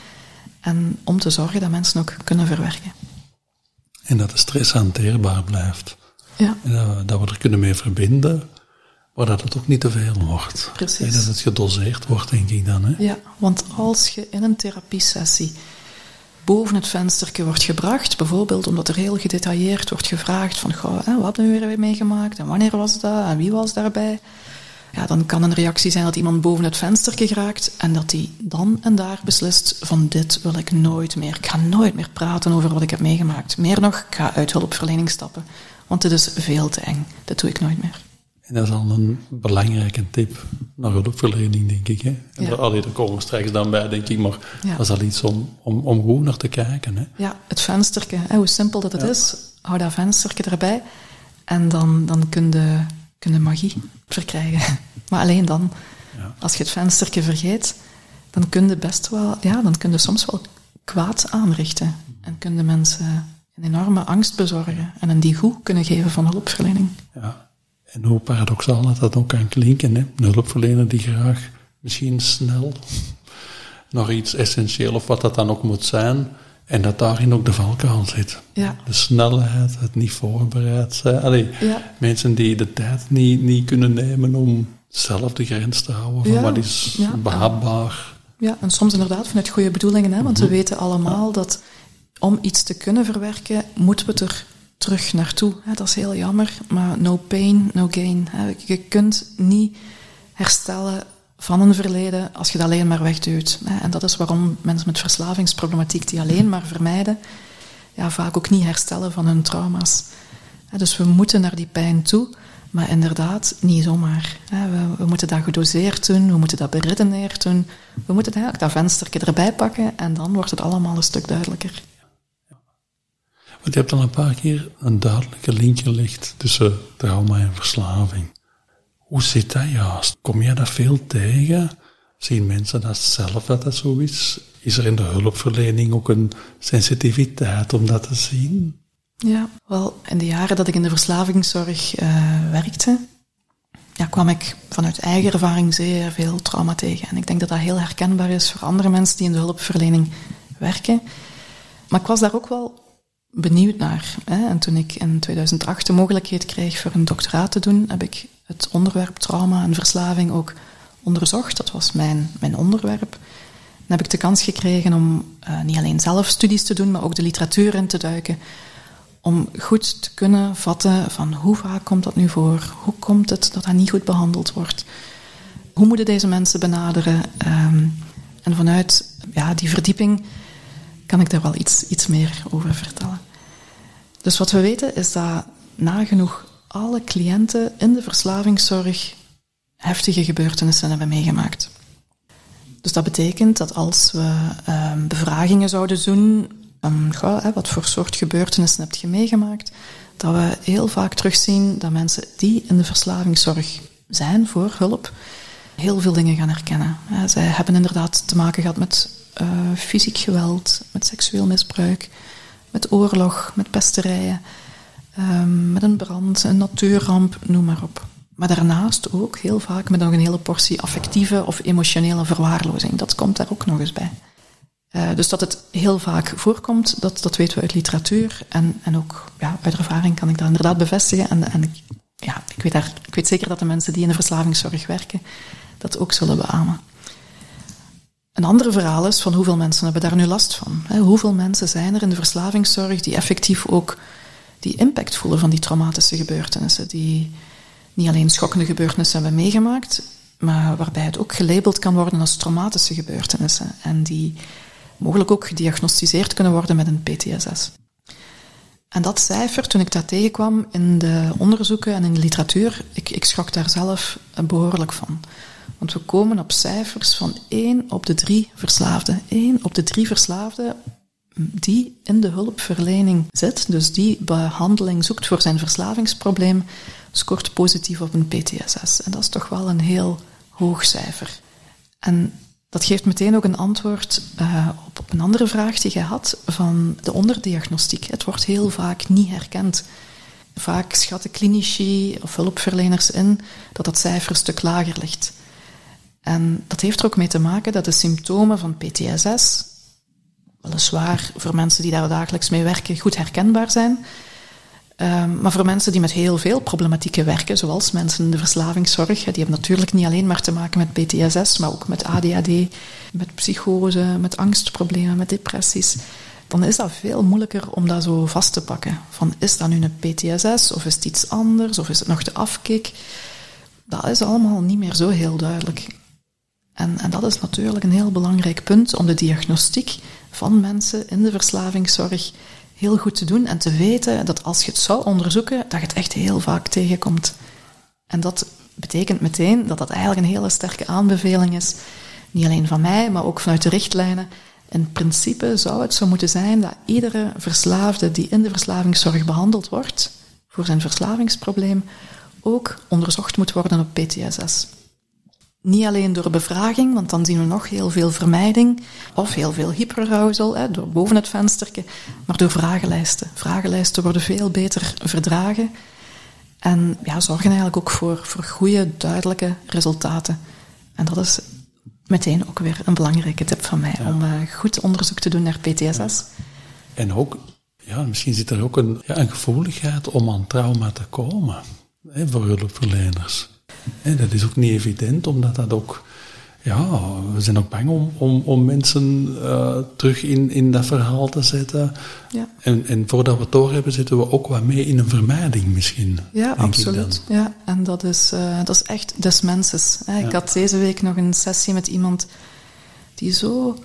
en om te zorgen dat mensen ook kunnen verwerken. En dat de stress hanteerbaar blijft. Ja. En dat, dat we er kunnen mee verbinden, maar dat het ook niet te veel wordt. Precies. En dat het gedoseerd wordt, denk ik dan. Hè? Ja, want als je in een therapiesessie boven het venstertje wordt gebracht, bijvoorbeeld omdat er heel gedetailleerd wordt gevraagd van, goh, hè, wat hebben we weer meegemaakt en wanneer was dat en wie was daarbij, ja, dan kan een reactie zijn dat iemand boven het venstertje geraakt en dat hij dan en daar beslist van dit wil ik nooit meer. Ik ga nooit meer praten over wat ik heb meegemaakt. Meer nog, ik ga uit hulpverlening stappen, want dit is veel te eng. Dat doe ik nooit meer. En dat is al een belangrijke tip naar hulpverlening, denk ik. Hè? En Ja. allee, daar komen we straks dan bij, denk ik. Maar Ja. dat is al iets om, om, om goed naar te kijken. Hè? Ja, het venstertje, hè, hoe simpel dat het Ja. is, hou dat venstertje erbij en dan, dan kun, je, kun je magie verkrijgen. Maar alleen dan, Ja. als je het venstertje vergeet, dan kun je best wel, ja, dan kun je soms wel kwaad aanrichten. En kun je mensen een enorme angst bezorgen en een die goed kunnen geven van hulpverlening. Ja. En hoe paradoxaal dat dat ook kan klinken. Hè? Een hulpverlener die graag misschien snel nog iets essentieel of wat dat dan ook moet zijn. En dat daarin ook de valkuil zit. Ja. De snelheid, het niet voorbereid zijn. Allee, Ja. Mensen die de tijd niet, niet kunnen nemen om zelf de grens te houden van Ja, wat is behapbaar. Ja, en soms inderdaad vanuit goede bedoelingen, hè, want we weten allemaal dat om iets te kunnen verwerken, moeten we er terug naartoe. Hè. Dat is heel jammer, maar no pain, no gain. Hè. Je kunt niet herstellen van een verleden als je dat alleen maar wegduwt. En dat is waarom mensen met verslavingsproblematiek die alleen maar vermijden, ja, vaak ook niet herstellen van hun trauma's. Dus we moeten naar die pijn toe, maar inderdaad niet zomaar. We, moeten dat gedoseerd doen, we moeten dat beredeneerd doen. We moeten eigenlijk dat venstertje erbij pakken en dan wordt het allemaal een stuk duidelijker. Want je hebt al een paar keer een duidelijke link gelegd tussen trauma en verslaving. Hoe zit dat juist? Kom jij dat veel tegen? Zien mensen dat zelf dat dat zo is? Is er in de hulpverlening ook een sensitiviteit om dat te zien? Ja, wel, in de jaren dat ik in de verslavingszorg eh, werkte, ja, kwam ik vanuit eigen ervaring zeer veel trauma tegen. En ik denk dat dat heel herkenbaar is voor andere mensen die in de hulpverlening werken. Maar ik was daar ook wel benieuwd naar. Hè? En toen ik in 2008 de mogelijkheid kreeg voor een doctoraat te doen, heb ik het onderwerp trauma en verslaving ook onderzocht. Dat was mijn, mijn onderwerp. Dan heb ik de kans gekregen om eh, niet alleen zelf studies te doen, maar ook de literatuur in te duiken. Om goed te kunnen vatten van hoe vaak komt dat nu voor? Hoe komt het dat dat niet goed behandeld wordt? Hoe moeten deze mensen benaderen? Ehm, en vanuit ja, die verdieping kan ik daar wel iets, iets meer over vertellen. Dus wat we weten is dat nagenoeg alle cliënten in de verslavingszorg heftige gebeurtenissen hebben meegemaakt. Dus dat betekent dat als we ehm, bevragingen zouden doen, goh, hè, wat voor soort gebeurtenissen heb je meegemaakt, dat we heel vaak terugzien dat mensen die in de verslavingszorg zijn voor hulp, heel veel dingen gaan herkennen. Zij hebben inderdaad te maken gehad met eh, fysiek geweld, met seksueel misbruik, met oorlog, met pesterijen. Ehm, met een brand, een natuurramp, noem maar op. Maar daarnaast ook heel vaak met nog een hele portie affectieve of emotionele verwaarlozing. Dat komt daar ook nog eens bij. Uh, dus dat het heel vaak voorkomt, dat, dat weten we uit literatuur. En, en ook ja, uit ervaring kan ik dat inderdaad bevestigen. En, en ik, ja, ik, weet daar, ik weet zeker dat de mensen die in de verslavingszorg werken, dat ook zullen beamen. Een ander verhaal is van hoeveel mensen hebben daar nu last van. Hoeveel mensen zijn er in de verslavingszorg die effectief ook die impact voelen van die traumatische gebeurtenissen, die niet alleen schokkende gebeurtenissen hebben meegemaakt, maar waarbij het ook gelabeld kan worden als traumatische gebeurtenissen en die mogelijk ook gediagnosticeerd kunnen worden met een PTSS. En dat cijfer, toen ik dat tegenkwam in de onderzoeken en in de literatuur, ik, ik schrok daar zelf behoorlijk van. Want we komen op cijfers van 1 op de 3 verslaafden. 1 op de 3 verslaafden die in de hulpverlening zit, dus die behandeling zoekt voor zijn verslavingsprobleem, scoort positief op een PTSS. En dat is toch wel een heel hoog cijfer. En dat geeft meteen ook een antwoord uh, op, een andere vraag die jij had van de onderdiagnostiek. Het wordt heel vaak niet herkend. Vaak schatten klinici of hulpverleners in dat dat cijfer een stuk lager ligt. En dat heeft er ook mee te maken dat de symptomen van PTSS, weliswaar voor mensen die daar dagelijks mee werken, goed herkenbaar zijn. Um, maar voor mensen die met heel veel problematieken werken, zoals mensen in de verslavingszorg, die hebben natuurlijk niet alleen maar te maken met PTSS, maar ook met ADHD, met psychose, met angstproblemen, met depressies. Dan is dat veel moeilijker om dat zo vast te pakken. Van is dat nu een PTSS of is het iets anders of is het nog de afkik? Dat is allemaal niet meer zo heel duidelijk. En, en dat is natuurlijk een heel belangrijk punt om de diagnostiek van mensen in de verslavingszorg heel goed te doen en te weten dat als je het zou onderzoeken, dat je het echt heel vaak tegenkomt. En dat betekent meteen dat dat eigenlijk een hele sterke aanbeveling is, niet alleen van mij, maar ook vanuit de richtlijnen. In principe zou het zo moeten zijn dat iedere verslaafde die in de verslavingszorg behandeld wordt voor zijn verslavingsprobleem ook onderzocht moet worden op PTSS. Niet alleen door bevraging, want dan zien we nog heel veel vermijding of heel veel hyperarousal hè, door boven het vensterke, maar door vragenlijsten. Vragenlijsten worden veel beter verdragen en ja, zorgen eigenlijk ook voor, voor goede, duidelijke resultaten. En dat is meteen ook weer een belangrijke tip van mij, om uh, goed onderzoek te doen naar PTSS. En ook, ja, misschien zit er ook een, ja, een gevoeligheid om aan trauma te komen hè, voor hulpverleners dat is ook niet evident, omdat dat ook... Ja, we zijn ook bang om, om, om mensen uh, terug in, in dat verhaal te zetten. Ja. En, en voordat we het doorhebben, zitten we ook wat mee in een vermijding misschien. Ja, absoluut. Ja, en dat is, uh, dat is echt des menses. Hè. Ik had deze week nog een sessie met iemand die zo,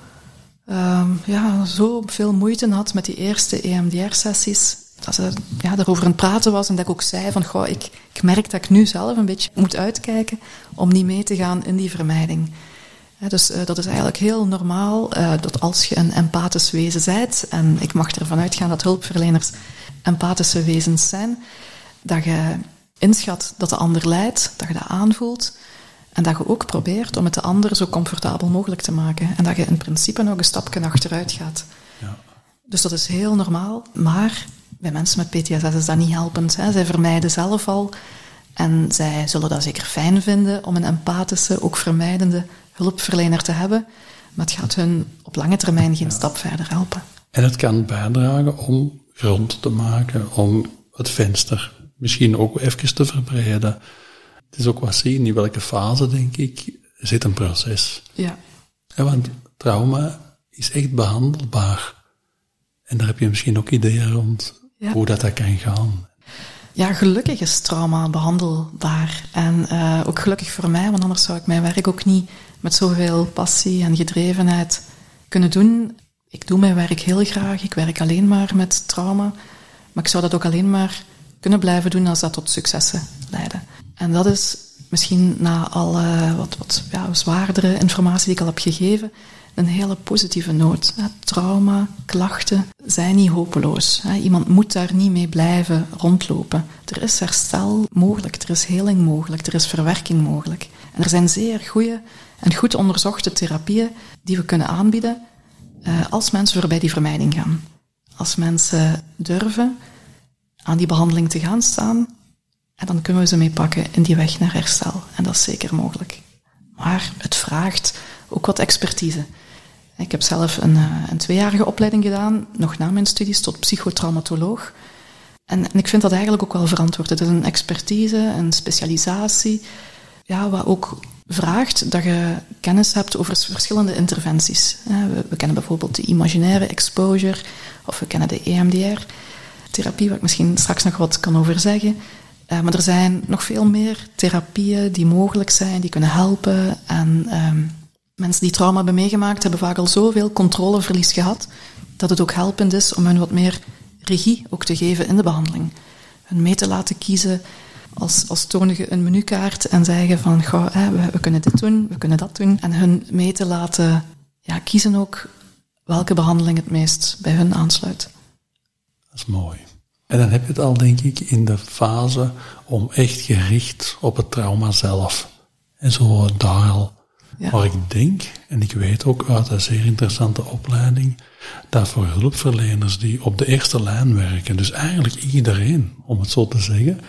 uh, ja, zo veel moeite had met die eerste EMDR-sessies dat ze ja, daarover aan het praten was en dat ik ook zei van, goh, ik, ik merk dat ik nu zelf een beetje moet uitkijken om niet mee te gaan in die vermijding. dus uh, dat is eigenlijk heel normaal uh, dat als je een empathisch wezen bent, en ik mag ervan uitgaan dat hulpverleners empathische wezens zijn, dat je inschat dat de ander lijdt, dat je dat aanvoelt, en dat je ook probeert om het de ander zo comfortabel mogelijk te maken. En dat je in principe nog een stapje achteruit gaat. Ja. Dus dat is heel normaal, maar bij mensen met PTSS is dat niet helpend. Hè. Zij vermijden zelf al. En zij zullen dat zeker fijn vinden om een empathische, ook vermijdende hulpverlener te hebben. Maar het gaat hun op lange termijn geen stap verder helpen. En het kan bijdragen om grond te maken, om het venster misschien ook even te verbreden. Het is ook wat zien in welke fase, denk ik, zit een proces. Ja. ja want trauma is echt behandelbaar. En daar heb je misschien ook ideeën rond hoe dat, dat kan gaan. Ja, gelukkig is trauma behandelbaar. En uh, ook gelukkig voor mij, want anders zou ik mijn werk ook niet met zoveel passie en gedrevenheid kunnen doen. Ik doe mijn werk heel graag. Ik werk alleen maar met trauma. Maar ik zou dat ook alleen maar kunnen blijven doen als dat tot successen leidde. En dat is misschien na al uh, wat, wat ja, zwaardere informatie die ik al heb gegeven, een hele positieve noot. Trauma, klachten zijn niet hopeloos. Iemand moet daar niet mee blijven rondlopen. Er is herstel mogelijk, er is heling mogelijk, er is verwerking mogelijk. En er zijn zeer goede en goed onderzochte therapieën die we kunnen aanbieden eh, als mensen voorbij die vermijding gaan. Als mensen durven aan die behandeling te gaan staan. En dan kunnen we ze mee pakken in die weg naar herstel. En dat is zeker mogelijk. Maar het vraagt ook wat expertise. Ik heb zelf een, eh, een tweejarige opleiding gedaan, nog na mijn studies, tot psychotraumatoloog. En, en, ik vind dat eigenlijk ook wel verantwoord. Het is een expertise, een specialisatie, ja, wat ook vraagt dat je kennis hebt over verschillende interventies. We, we kennen bijvoorbeeld de imaginaire exposure, of we kennen de EMDR-therapie, waar ik misschien straks nog wat kan over zeggen. Uh, maar er zijn nog veel meer therapieën die mogelijk zijn, die kunnen helpen. En um, mensen die trauma hebben meegemaakt, hebben vaak al zoveel controleverlies gehad, dat het ook helpend is om hun wat meer regie ook te geven in de behandeling. Hun mee te laten kiezen als, als tonen je een menukaart en zeggen van, goh, hè, we, we, kunnen dit doen, we kunnen dat doen. En hun mee te laten ja, kiezen ook welke behandeling het meest bij hun aansluit. Dat is mooi. En dan heb je het al, denk ik, in de fase om echt gericht op het trauma zelf. En zo daar al. Ja. Maar ik denk, en ik weet ook uit een zeer interessante opleiding, dat voor hulpverleners die op de eerste lijn werken, dus eigenlijk iedereen, om het zo te zeggen,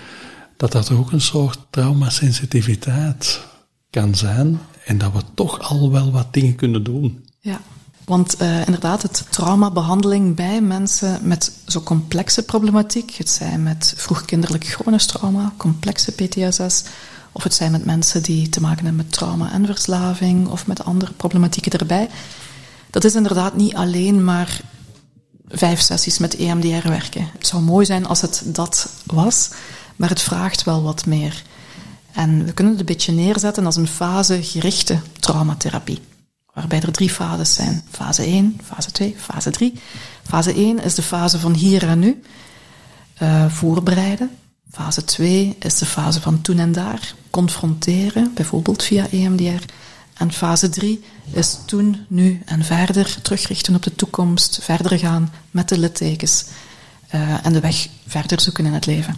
dat dat ook een soort traumasensitiviteit kan zijn en dat we toch al wel wat dingen kunnen doen. Ja, want uh, inderdaad, het traumabehandeling bij mensen met zo complexe problematiek, het zijn met vroegkinderlijk chronisch trauma, complexe PTSS, of het zijn met mensen die te maken hebben met trauma en verslaving, of met andere problematieken erbij. Dat is inderdaad niet alleen maar vijf sessies met EMDR werken. Het zou mooi zijn als het dat was, maar het vraagt wel wat meer. En we kunnen het een beetje neerzetten als een fasegerichte traumatherapie waarbij er drie fases zijn. Fase 1, fase 2, fase 3. Fase 1 is de fase van hier en nu, uh, voorbereiden. Fase 2 is de fase van toen en daar, confronteren, bijvoorbeeld via EMDR. En fase 3 is toen, nu en verder, terugrichten op de toekomst, verder gaan met de littekens uh, en de weg verder zoeken in het leven.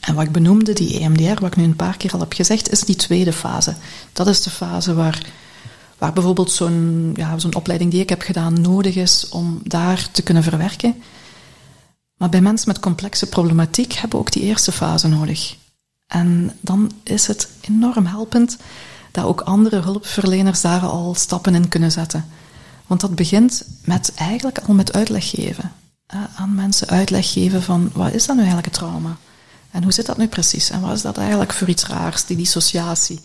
En wat ik benoemde, die EMDR, wat ik nu een paar keer al heb gezegd, is die tweede fase. Dat is de fase waar waar bijvoorbeeld zo'n ja, zo'n opleiding die ik heb gedaan nodig is om daar te kunnen verwerken. Maar bij mensen met complexe problematiek hebben we ook die eerste fase nodig. En dan is het enorm helpend dat ook andere hulpverleners daar al stappen in kunnen zetten. Want dat begint met eigenlijk al met uitleg geven. aan mensen uitleg geven van wat is dat nu eigenlijk het trauma? En hoe zit dat nu precies? En wat is dat eigenlijk voor iets raars, die dissociatie?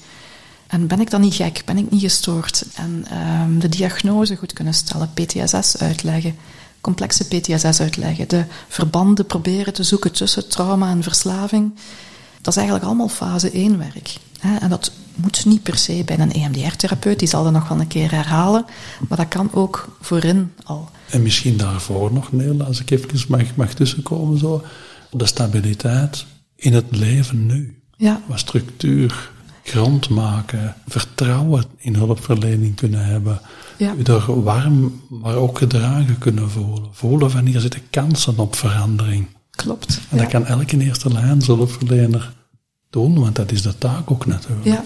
En ben ik dan niet gek? Ben ik niet gestoord? En um, de diagnose goed kunnen stellen, PTSS uitleggen, complexe PTSS uitleggen, de verbanden proberen te zoeken tussen trauma en verslaving. Dat is eigenlijk allemaal fase 1 werk. En dat moet niet per se bij een EMDR-therapeut, die zal dat nog wel een keer herhalen, maar dat kan ook voorin al. En misschien daarvoor nog, Neel, als ik even mag, mag tussenkomen, zo, de stabiliteit in het leven nu. Ja. Wat structuur, grond maken, vertrouwen in hulpverlening kunnen hebben. Ja. Er warm, maar ook gedragen kunnen voelen. Voelen van hier zitten kansen op verandering. Klopt. En dat kan elke eerste lijn hulpverlener doen, want dat is de taak ook natuurlijk. Ja.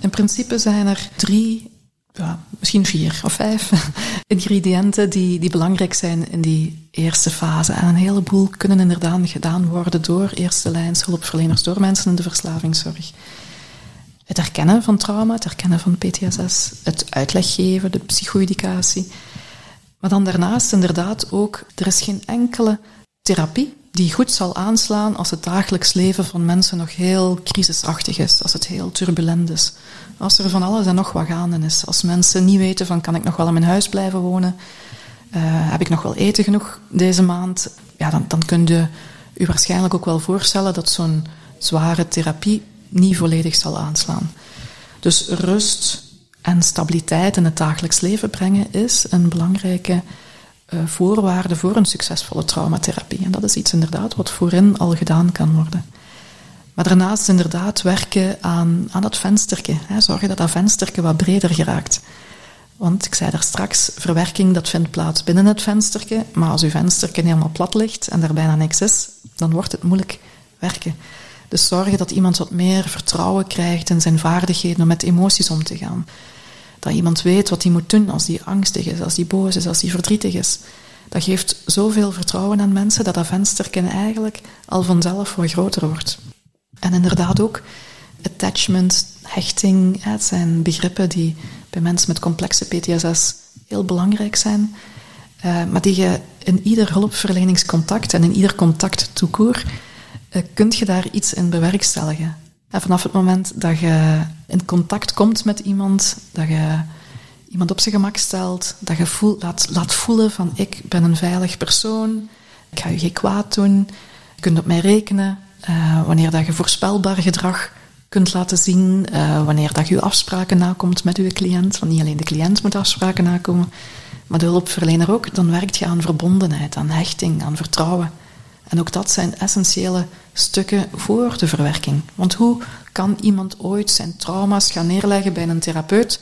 In principe zijn er drie, ja, misschien vier of vijf ingrediënten die, die belangrijk zijn in die eerste fase. En een heleboel kunnen inderdaad gedaan worden door eerste lijns hulpverleners, door mensen in de verslavingszorg het herkennen van trauma, het herkennen van PTSS, het uitleg geven, de psychoeducatie. Maar dan daarnaast inderdaad ook, er is geen enkele therapie die goed zal aanslaan als het dagelijks leven van mensen nog heel crisisachtig is, als het heel turbulent is. Als er van alles en nog wat gaande is. Als mensen niet weten van kan ik nog wel in mijn huis blijven wonen, uh, heb ik nog wel eten genoeg deze maand, ja, dan, dan kun je u waarschijnlijk ook wel voorstellen dat zo'n zware therapie niet volledig zal aanslaan. Dus rust en stabiliteit in het dagelijks leven brengen is een belangrijke uh, voorwaarde voor een succesvolle traumatherapie. En dat is iets inderdaad wat voorin al gedaan kan worden. Maar daarnaast inderdaad werken aan, aan dat vensterke. Hè, zorgen dat dat vensterke wat breder geraakt. Want ik zei daar straks, verwerking dat vindt plaats binnen het vensterke. Maar als uw vensterke helemaal plat ligt en daar bijna niks is, dan wordt het moeilijk werken. Dus zorgen dat iemand wat meer vertrouwen krijgt in zijn vaardigheden om met emoties om te gaan. Dat iemand weet wat hij moet doen als hij angstig is, als hij boos is, als hij verdrietig is. dat geeft zoveel vertrouwen aan mensen dat dat vensterken eigenlijk al vanzelf wat groter wordt. En inderdaad ook attachment, hechting, het zijn begrippen die bij mensen met complexe PTSS heel belangrijk zijn, uh, maar die je in ieder hulpverleningscontact en in ieder contact toekoor, kunt je daar iets in bewerkstelligen. En vanaf het moment dat je in contact komt met iemand, dat je iemand op zijn gemak stelt, dat je laat, laat voelen van ik ben een veilig persoon, ik ga je geen kwaad doen, je kunt op mij rekenen, uh, wanneer dat je voorspelbaar gedrag kunt laten zien, wanneer dat je afspraken nakomt met je cliënt, want niet alleen de cliënt moet afspraken nakomen, maar de hulpverlener ook, dan werkt je aan verbondenheid, aan hechting, aan vertrouwen. En ook dat zijn essentiële stukken voor de verwerking. Want hoe kan iemand ooit zijn trauma's gaan neerleggen bij een therapeut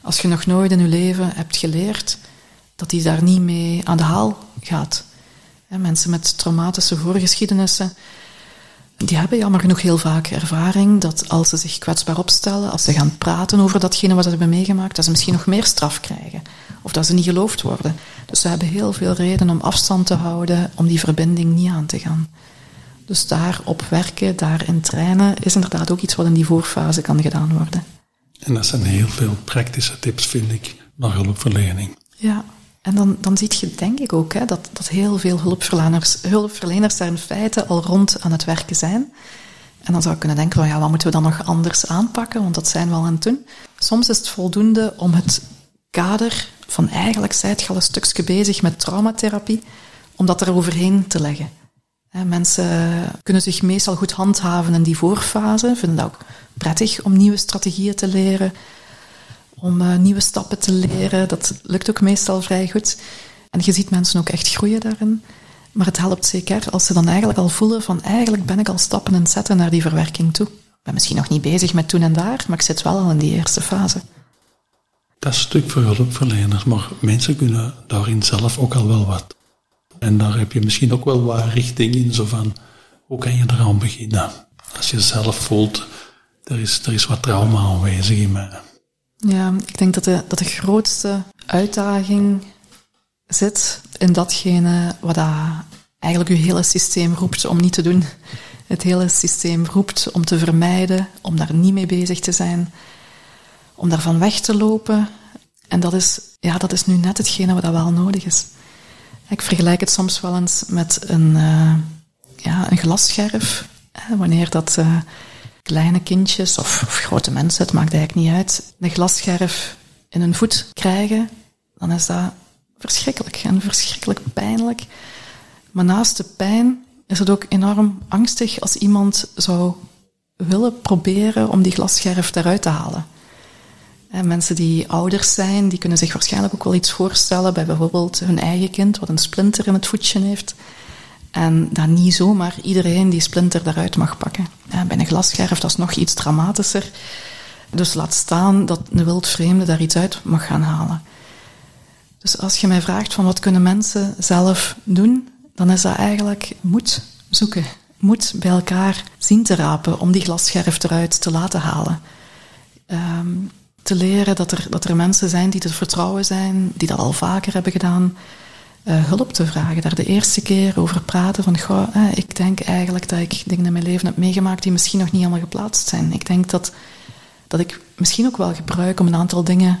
als je nog nooit in je leven hebt geleerd dat hij daar niet mee aan de haal gaat? Mensen met traumatische voorgeschiedenissen, die hebben jammer genoeg heel vaak ervaring dat als ze zich kwetsbaar opstellen, als ze gaan praten over datgene wat ze hebben meegemaakt, dat ze misschien nog meer straf krijgen. Of dat ze niet geloofd worden. Dus ze hebben heel veel reden om afstand te houden, om die verbinding niet aan te gaan. Dus daarop werken, daarin trainen, is inderdaad ook iets wat in die voorfase kan gedaan worden. En dat zijn heel veel praktische tips, vind ik, naar hulpverlening. Ja, en dan, dan zie je denk ik ook hè, dat, dat heel veel hulpverleners, hulpverleners daar in feite al rond aan het werken zijn. En dan zou ik kunnen denken van ja, wat moeten we dan nog anders aanpakken? Want dat zijn we al aan het doen. Soms is het voldoende om het kader van eigenlijk zijt je al een stukje bezig met traumatherapie, om dat er overheen te leggen. Mensen kunnen zich meestal goed handhaven in die voorfase, vinden dat ook prettig om nieuwe strategieën te leren, om uh, nieuwe stappen te leren. Dat lukt ook meestal vrij goed. En je ziet mensen ook echt groeien daarin. Maar het helpt zeker als ze dan eigenlijk al voelen van eigenlijk ben ik al stappen aan het zetten naar die verwerking toe. Ik ben misschien nog niet bezig met toen en daar, maar ik zit wel al in die eerste fase. Dat is een stuk voor hulpverleners, maar mensen kunnen daarin zelf ook al wel wat. En daar heb je misschien ook wel wat richting in, zo van, hoe kan je eraan beginnen? Als je zelf voelt, er is, er is wat trauma aanwezig in mij. Ja, ik denk dat de, dat de grootste uitdaging zit in datgene wat dat eigenlijk je hele systeem roept om niet te doen. Het hele systeem roept om te vermijden, om daar niet mee bezig te zijn, om daarvan weg te lopen. En dat is, ja, dat is nu net hetgene wat dat wel nodig is. Ik vergelijk het soms wel eens met een, uh, ja, een glasscherf. Wanneer dat uh, kleine kindjes of, of, grote mensen, het maakt eigenlijk niet uit, een glasscherf in hun voet krijgen, dan is dat verschrikkelijk en verschrikkelijk pijnlijk. Maar naast de pijn is het ook enorm angstig als iemand zou willen proberen om die glasscherf eruit te halen. En mensen die ouders zijn, die kunnen zich waarschijnlijk ook wel iets voorstellen bij bijvoorbeeld hun eigen kind, wat een splinter in het voetje heeft. En dat niet zomaar iedereen die splinter eruit mag pakken. bij een glasscherf, dat is nog iets dramatischer. Dus laat staan dat een wildvreemde daar iets uit mag gaan halen. Dus als je mij vraagt van wat kunnen mensen zelf doen, dan is dat eigenlijk moed zoeken. Moed bij elkaar zien te rapen om die glasscherf eruit te laten halen. Um, te leren dat er, dat er mensen zijn die te vertrouwen zijn, die dat al vaker hebben gedaan. Uh, hulp te vragen, daar de eerste keer over praten van, goh, eh, ik denk eigenlijk dat ik dingen in mijn leven heb meegemaakt die misschien nog niet allemaal geplaatst zijn. Ik denk dat, dat ik misschien ook wel gebruik om een aantal dingen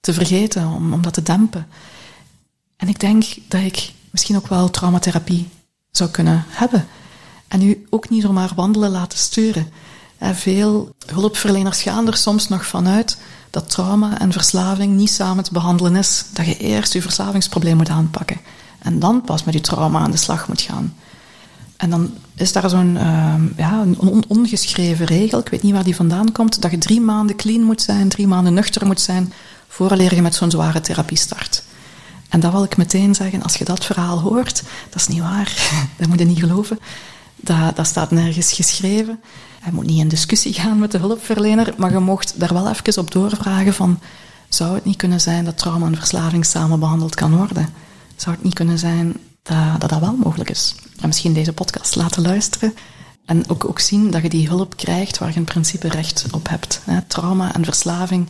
te vergeten, om, om dat te dempen. En ik denk dat ik misschien ook wel traumatherapie zou kunnen hebben. En u ook niet zomaar wandelen laten sturen. En veel hulpverleners gaan er soms nog vanuit dat trauma en verslaving niet samen te behandelen is. Dat je eerst je verslavingsprobleem moet aanpakken en dan pas met je trauma aan de slag moet gaan. En dan is daar zo'n uh, ja, een ongeschreven regel, ik weet niet waar die vandaan komt, dat je drie maanden clean moet zijn, drie maanden nuchter moet zijn, vooraleer je met zo'n zware therapie start. En dat wil ik meteen zeggen, als je dat verhaal hoort, dat is niet waar, dat moet je niet geloven. Dat, dat staat nergens geschreven. Je moet niet in discussie gaan met de hulpverlener, maar je mocht daar wel even op doorvragen van, zou het niet kunnen zijn dat trauma en verslaving samen behandeld kan worden? Zou het niet kunnen zijn dat dat, dat wel mogelijk is? En misschien deze podcast laten luisteren en ook, ook zien dat je die hulp krijgt waar je in principe recht op hebt. Trauma en verslaving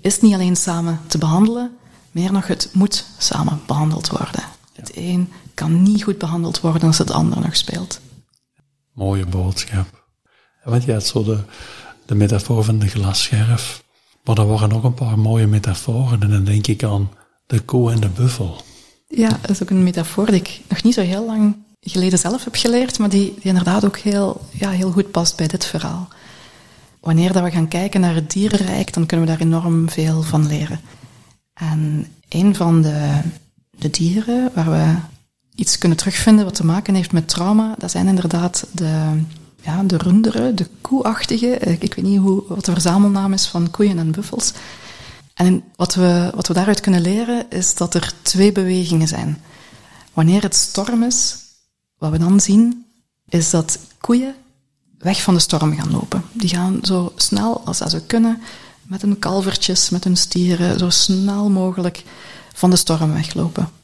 is niet alleen samen te behandelen, meer nog het moet samen behandeld worden. Het een kan niet goed behandeld worden als het ander nog speelt. Mooie boodschap. Want je had zo de, de metafoor van de glasscherf. Maar er waren nog een paar mooie metaforen. En dan denk ik aan de koe en de buffel. Ja, dat is ook een metafoor die ik nog niet zo heel lang geleden zelf heb geleerd, maar die, die inderdaad ook heel, ja, heel goed past bij dit verhaal. Wanneer dat we gaan kijken naar het dierenrijk, dan kunnen we daar enorm veel van leren. En een van de, de dieren waar we iets kunnen terugvinden wat te maken heeft met trauma, dat zijn inderdaad de, ja, de runderen, de koeachtige. Ik weet niet hoe, wat de verzamelnaam is van koeien en buffels. En wat we, wat we daaruit kunnen leren is dat er twee bewegingen zijn. Wanneer het storm is, wat we dan zien, is dat koeien weg van de storm gaan lopen. Die gaan zo snel als ze kunnen, met hun kalvertjes, met hun stieren, zo snel mogelijk van de storm weglopen.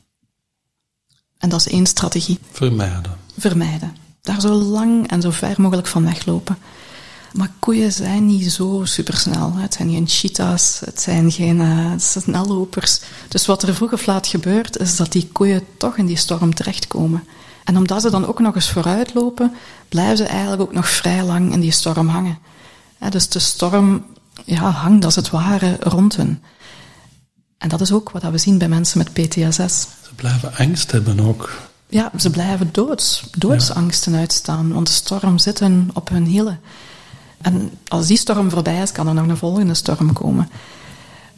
En dat is één strategie. Vermijden. Vermijden. Daar zo lang en zo ver mogelijk van weglopen. Maar koeien zijn niet zo supersnel. Het zijn geen cheetahs, het zijn geen uh, snellopers. Dus wat er vroeg of laat gebeurt, is dat die koeien toch in die storm terechtkomen. En omdat ze dan ook nog eens vooruit lopen, blijven ze eigenlijk ook nog vrij lang in die storm hangen. dus de storm ja, hangt als het ware rond hen. En dat is ook wat we zien bij mensen met PTSS. Ze blijven angst hebben ook. Ja, ze blijven doods, doodsangsten uitstaan, want de storm zit hun op hun hielen. En als die storm voorbij is, kan er nog een volgende storm komen.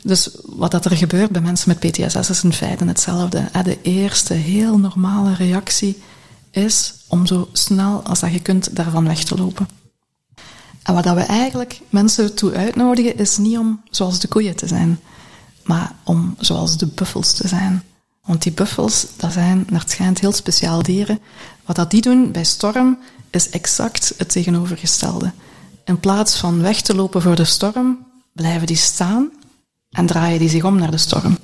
Dus wat dat er gebeurt bij mensen met PTSS is in feite hetzelfde. De eerste heel normale reactie is om zo snel als dat je kunt daarvan weg te lopen. En wat dat we eigenlijk mensen toe uitnodigen, is niet om zoals de koeien te zijn, maar om zoals de buffels te zijn. Want die buffels, dat zijn naar het schijnt heel speciaal dieren. Wat dat die doen bij storm, is exact het tegenovergestelde. In plaats van weg te lopen voor de storm, blijven die staan en draaien die zich om naar de storm.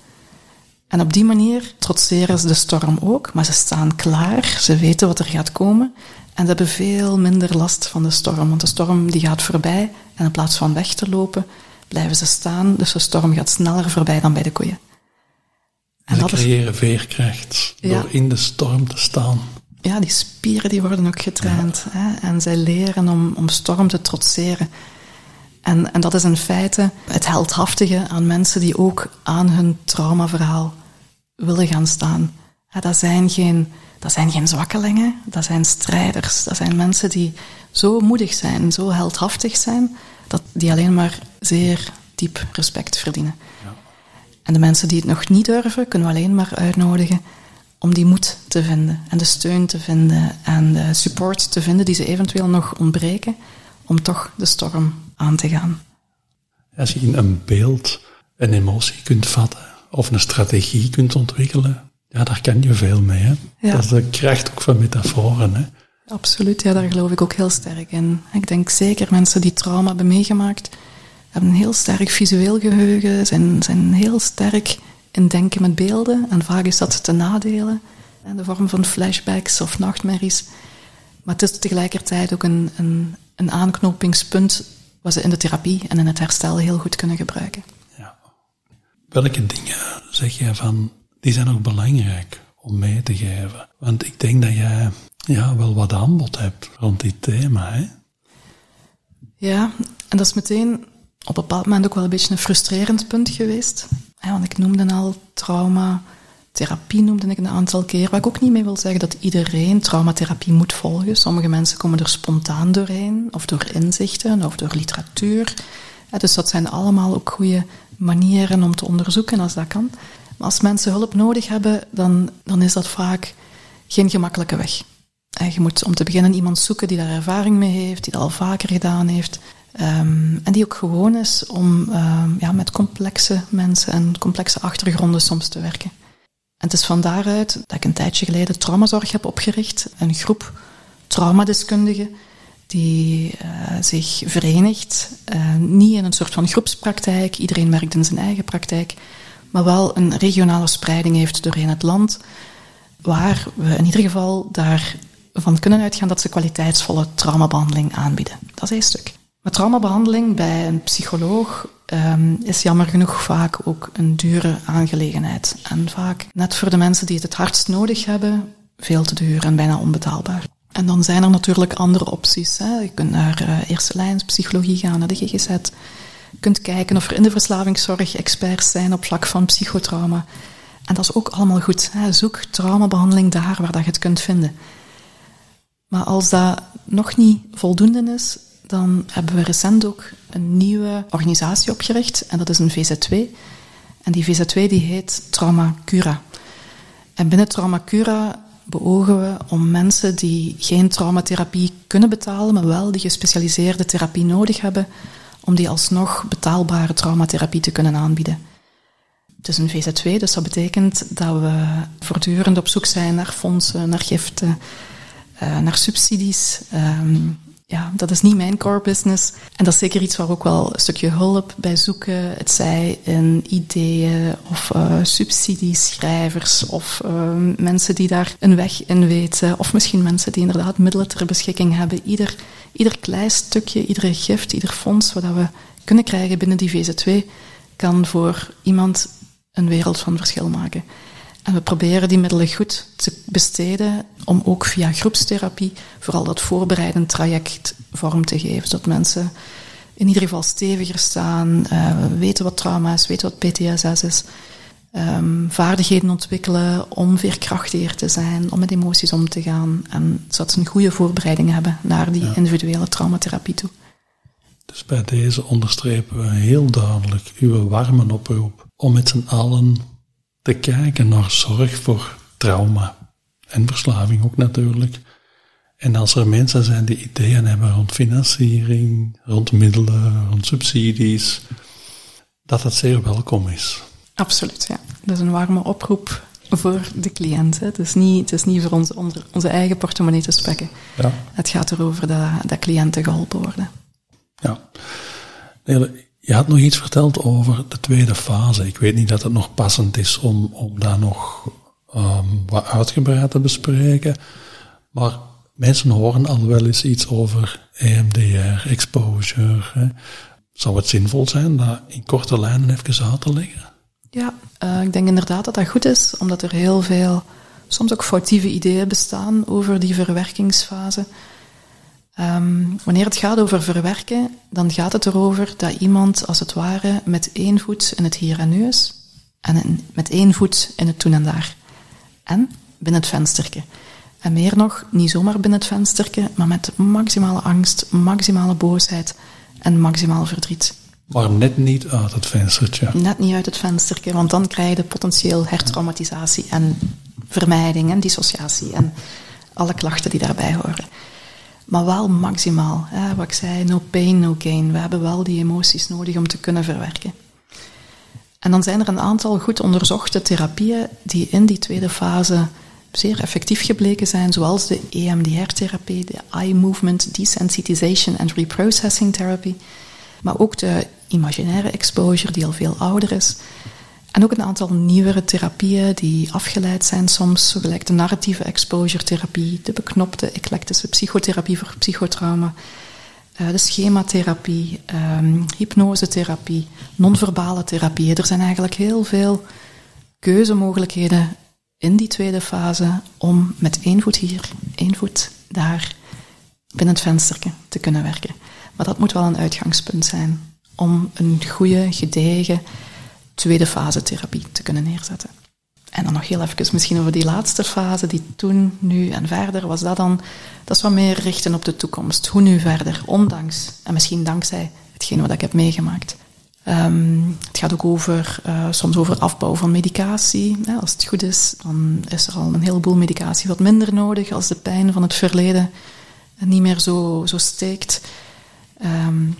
En op die manier trotseren ze de storm ook, maar ze staan klaar, ze weten wat er gaat komen en ze hebben veel minder last van de storm, want de storm die gaat voorbij en in plaats van weg te lopen, blijven ze staan, dus de storm gaat sneller voorbij dan bij de koeien. En ze creëren veerkracht door in de storm te staan. Ja, die spieren die worden ook getraind hè, en zij leren om, om storm te trotseren. En, en dat is in feite het heldhaftige aan mensen die ook aan hun traumaverhaal willen gaan staan. dat, zijn geen, dat zijn geen zwakkelingen, dat zijn strijders. Dat zijn mensen die zo moedig zijn, zo heldhaftig zijn, dat die alleen maar zeer diep respect verdienen. Ja. En de mensen die het nog niet durven, kunnen we alleen maar uitnodigen om die moed te vinden en de steun te vinden en de support te vinden die ze eventueel nog ontbreken om toch de storm aan te gaan. Als je in een beeld een emotie kunt vatten of een strategie kunt ontwikkelen, ja, daar kan je veel mee. Hè? Dat is de kracht ook van metaforen. Hè? Absoluut, ja, daar geloof ik ook heel sterk in. Ik denk zeker mensen die trauma hebben meegemaakt, hebben een heel sterk visueel geheugen, zijn, zijn heel sterk in denken met beelden. En vaak is dat te nadelen, in de vorm van flashbacks of nachtmerries. Maar het is tegelijkertijd ook een, een, aanknopingspunt wat ze in de therapie en in het herstel heel goed kunnen gebruiken. Ja. Welke dingen zeg jij van, die zijn ook belangrijk om mee te geven? Want ik denk dat jij ja, wel wat aanbod hebt rond dit thema. Hè? Ja, en dat is meteen op een bepaald moment ook wel een beetje een frustrerend punt geweest. Want ik noemde al trauma, therapie noemde ik een aantal keer. Wat ik ook niet mee wil zeggen dat iedereen traumatherapie moet volgen. Sommige mensen komen er spontaan doorheen, of door inzichten, of door literatuur. Dus dat zijn allemaal ook goede manieren om te onderzoeken als dat kan. Maar als mensen hulp nodig hebben, dan, dan is dat vaak geen gemakkelijke weg. Je moet om te beginnen iemand zoeken die daar ervaring mee heeft, die dat al vaker gedaan heeft. Um, en die ook gewoon is om um, ja, met complexe mensen en complexe achtergronden soms te werken. En het is van daaruit dat ik een tijdje geleden traumazorg heb opgericht. Een groep traumadeskundigen die uh, zich verenigt. Uh, niet in een soort van groepspraktijk, iedereen werkt in zijn eigen praktijk, maar wel een regionale spreiding heeft doorheen het land, waar we in ieder geval daarvan kunnen uitgaan dat ze kwaliteitsvolle traumabehandeling aanbieden. Dat is één stuk. Maar traumabehandeling bij een psycholoog um, is jammer genoeg vaak ook een dure aangelegenheid. En vaak, net voor de mensen die het het hardst nodig hebben, veel te duur en bijna onbetaalbaar. En dan zijn er natuurlijk andere opties. Hè. Je kunt naar uh, eerste lijns psychologie gaan, naar de GGZ. Je kunt kijken of er in de verslavingszorg experts zijn op vlak van psychotrauma. En dat is ook allemaal goed. Hè. Zoek traumabehandeling daar waar dat je het kunt vinden. Maar als dat nog niet voldoende is, dan hebben we recent ook een nieuwe organisatie opgericht. En dat is een VZ2. En die VZ2 die heet Trauma Cura. En binnen Trauma Cura beogen we om mensen die geen traumatherapie kunnen betalen, maar wel die gespecialiseerde therapie nodig hebben, om die alsnog betaalbare traumatherapie te kunnen aanbieden. Het is een VZ2, dus dat betekent dat we voortdurend op zoek zijn naar fondsen, naar giften, uh, naar subsidies. Um, ja, dat is niet mijn core business. En dat is zeker iets waar ook wel een stukje hulp bij zoeken. Het zij in ideeën of uh, subsidieschrijvers of uh, mensen die daar een weg in weten. Of misschien mensen die inderdaad middelen ter beschikking hebben. Ieder, ieder klein stukje, iedere gift, ieder fonds wat we kunnen krijgen binnen die VZ2 kan voor iemand een wereld van verschil maken. En we proberen die middelen goed te besteden om ook via groepstherapie vooral dat voorbereidend traject vorm te geven. Zodat mensen in ieder geval steviger staan, uh, weten wat trauma is, weten wat PTSS is. Um, vaardigheden ontwikkelen om veerkrachtiger te zijn, om met emoties om te gaan. En zodat ze een goede voorbereiding hebben naar die individuele traumatherapie toe. Dus bij deze onderstrepen we heel duidelijk uw warme oproep om met z'n allen te kijken naar zorg voor trauma en verslaving ook natuurlijk. En als er mensen zijn die ideeën hebben rond financiering, rond middelen, rond subsidies, dat dat zeer welkom is. Absoluut, ja. Dat is een warme oproep voor de cliënt. Het is niet, het is niet voor ons, onze eigen portemonnee te spekken. Ja. Het gaat erover dat, dat cliënten geholpen worden. Ja. Je had nog iets verteld over de tweede fase. Ik weet niet dat het nog passend is om, om daar nog um, wat uitgebreid te bespreken. Maar mensen horen al wel eens iets over EMDR, exposure. Zou het zinvol zijn dat in korte lijnen even uit te leggen? Ja, uh, ik denk inderdaad dat dat goed is, omdat er heel veel, soms ook foutieve ideeën bestaan over die verwerkingsfase. Um, wanneer het gaat over verwerken, dan gaat het erover dat iemand als het ware met één voet in het hier en nu is en met één voet in het toen en daar. En binnen het vensterke. En meer nog, niet zomaar binnen het vensterke, maar met maximale angst, maximale boosheid en maximaal verdriet. Maar net niet uit het venstertje. Net niet uit het vensterke, want dan krijg je potentieel hertraumatisatie en vermijding en dissociatie en alle klachten die daarbij horen maar wel maximaal. Hè, wat ik zei, no pain, no gain. We hebben wel die emoties nodig om te kunnen verwerken. En dan zijn er een aantal goed onderzochte therapieën die in die tweede fase zeer effectief gebleken zijn, zoals de EMDR-therapie, de Eye Movement Desensitization and Reprocessing Therapy, maar ook de imaginaire exposure, die al veel ouder is. En ook een aantal nieuwere therapieën die afgeleid zijn soms, gelijk de narratieve exposure therapie, de beknopte eclectische psychotherapie voor psychotrauma, uh, de schematherapie, um, hypnosetherapie, non-verbale therapieën. Er zijn eigenlijk heel veel keuzemogelijkheden in die tweede fase om met één voet hier, één voet daar binnen het vensterke te kunnen werken. Maar dat moet wel een uitgangspunt zijn om een goede, gedegen tweede fase therapie te kunnen neerzetten. En dan nog heel even misschien over die laatste fase, die toen, nu en verder, was dat dan, dat is wat meer richten op de toekomst. Hoe nu verder, ondanks, en misschien dankzij hetgeen wat ik heb meegemaakt. Um, het gaat ook over, uh, soms over afbouw van medicatie. als het goed is, dan is er al een heleboel medicatie wat minder nodig als de pijn van het verleden niet meer zo, zo steekt. Um,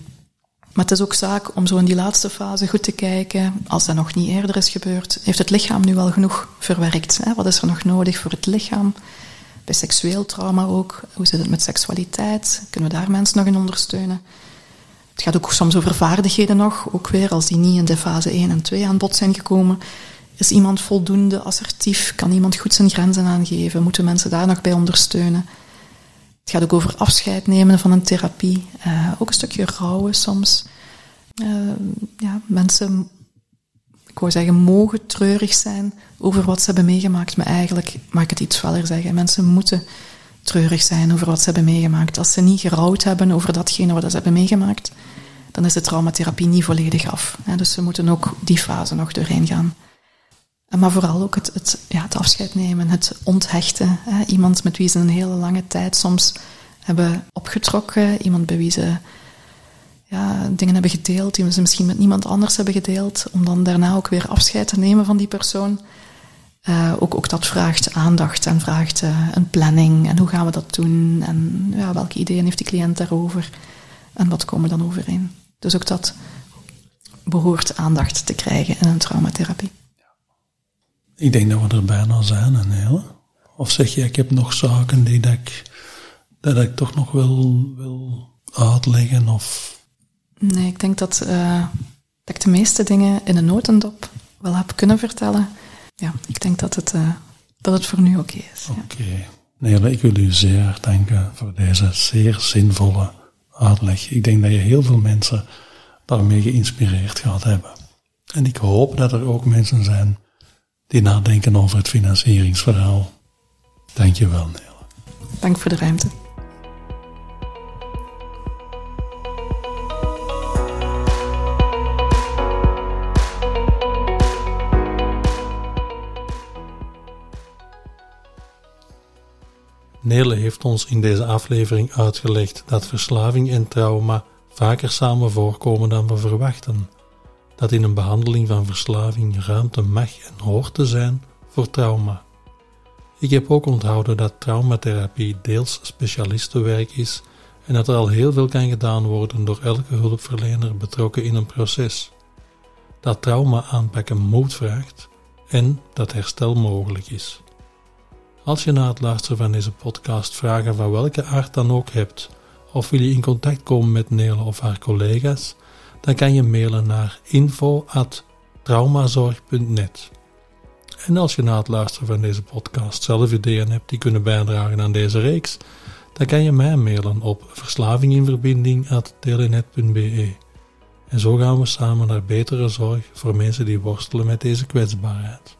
maar het is ook zaak om zo in die laatste fase goed te kijken, als dat nog niet eerder is gebeurd, heeft het lichaam nu wel genoeg verwerkt? Hè? Wat is er nog nodig voor het lichaam? Bij seksueel trauma ook. Hoe zit het met seksualiteit? Kunnen we daar mensen nog in ondersteunen? Het gaat ook soms over vaardigheden nog, ook weer als die niet in de fase 1 en 2 aan bod zijn gekomen. Is iemand voldoende assertief? Kan iemand goed zijn grenzen aangeven? Moeten mensen daar nog bij ondersteunen? Het gaat ook over afscheid nemen van een therapie. Uh, ook een stukje rouwen soms. Uh, ja, mensen, ik wou zeggen, mogen treurig zijn over wat ze hebben meegemaakt. Maar eigenlijk mag ik het iets feller zeggen. Mensen moeten treurig zijn over wat ze hebben meegemaakt. Als ze niet gerouwd hebben over datgene wat ze hebben meegemaakt, dan is de traumatherapie niet volledig af. Dus ze moeten ook die fase nog doorheen gaan. Maar vooral ook het, het, ja, het afscheid nemen, het onthechten. Iemand met wie ze een hele lange tijd soms hebben opgetrokken, iemand bij wie ze ja, dingen hebben gedeeld die ze misschien met niemand anders hebben gedeeld, om dan daarna ook weer afscheid te nemen van die persoon. Uh, ook, ook dat vraagt aandacht en vraagt uh, een planning. En hoe gaan we dat doen? En ja, welke ideeën heeft de cliënt daarover? En wat komen we dan overeen? Dus ook dat behoort aandacht te krijgen in een traumatherapie. Ik denk dat we er bijna zijn, een hele. Of zeg je, ik heb nog zaken die dat ik, dat ik toch nog wil, wil uitleggen? Of... Nee, ik denk dat, uh, dat ik de meeste dingen in een notendop wel heb kunnen vertellen. Ja, ik denk dat het, uh, dat het voor nu oké is. Oké. Okay. Nee, ik wil u zeer danken voor deze zeer zinvolle uitleg. Ik denk dat je heel veel mensen daarmee geïnspireerd gaat hebben. En ik hoop dat er ook mensen zijn die nadenken over het financieringsverhaal. Dank je wel, Nele. Dank voor de ruimte. Nele heeft ons in deze aflevering uitgelegd dat verslaving en trauma vaker samen voorkomen dan we verwachten. Dat in een behandeling van verslaving ruimte mag en hoort te zijn voor trauma. Ik heb ook onthouden dat traumatherapie deels specialistenwerk is en dat er al heel veel kan gedaan worden door elke hulpverlener betrokken in een proces. Dat trauma aanpakken moed vraagt en dat herstel mogelijk is. Als je na het luisteren van deze podcast vragen van welke aard dan ook hebt, of wil je in contact komen met Nele of haar collega's, dan kan je mailen naar info.traumazorg.net. En als je na het luisteren van deze podcast zelf ideeën hebt die kunnen bijdragen aan deze reeks, dan kan je mij mailen op verslavinginverbinding.telenet.be. En zo gaan we samen naar betere zorg voor mensen die worstelen met deze kwetsbaarheid.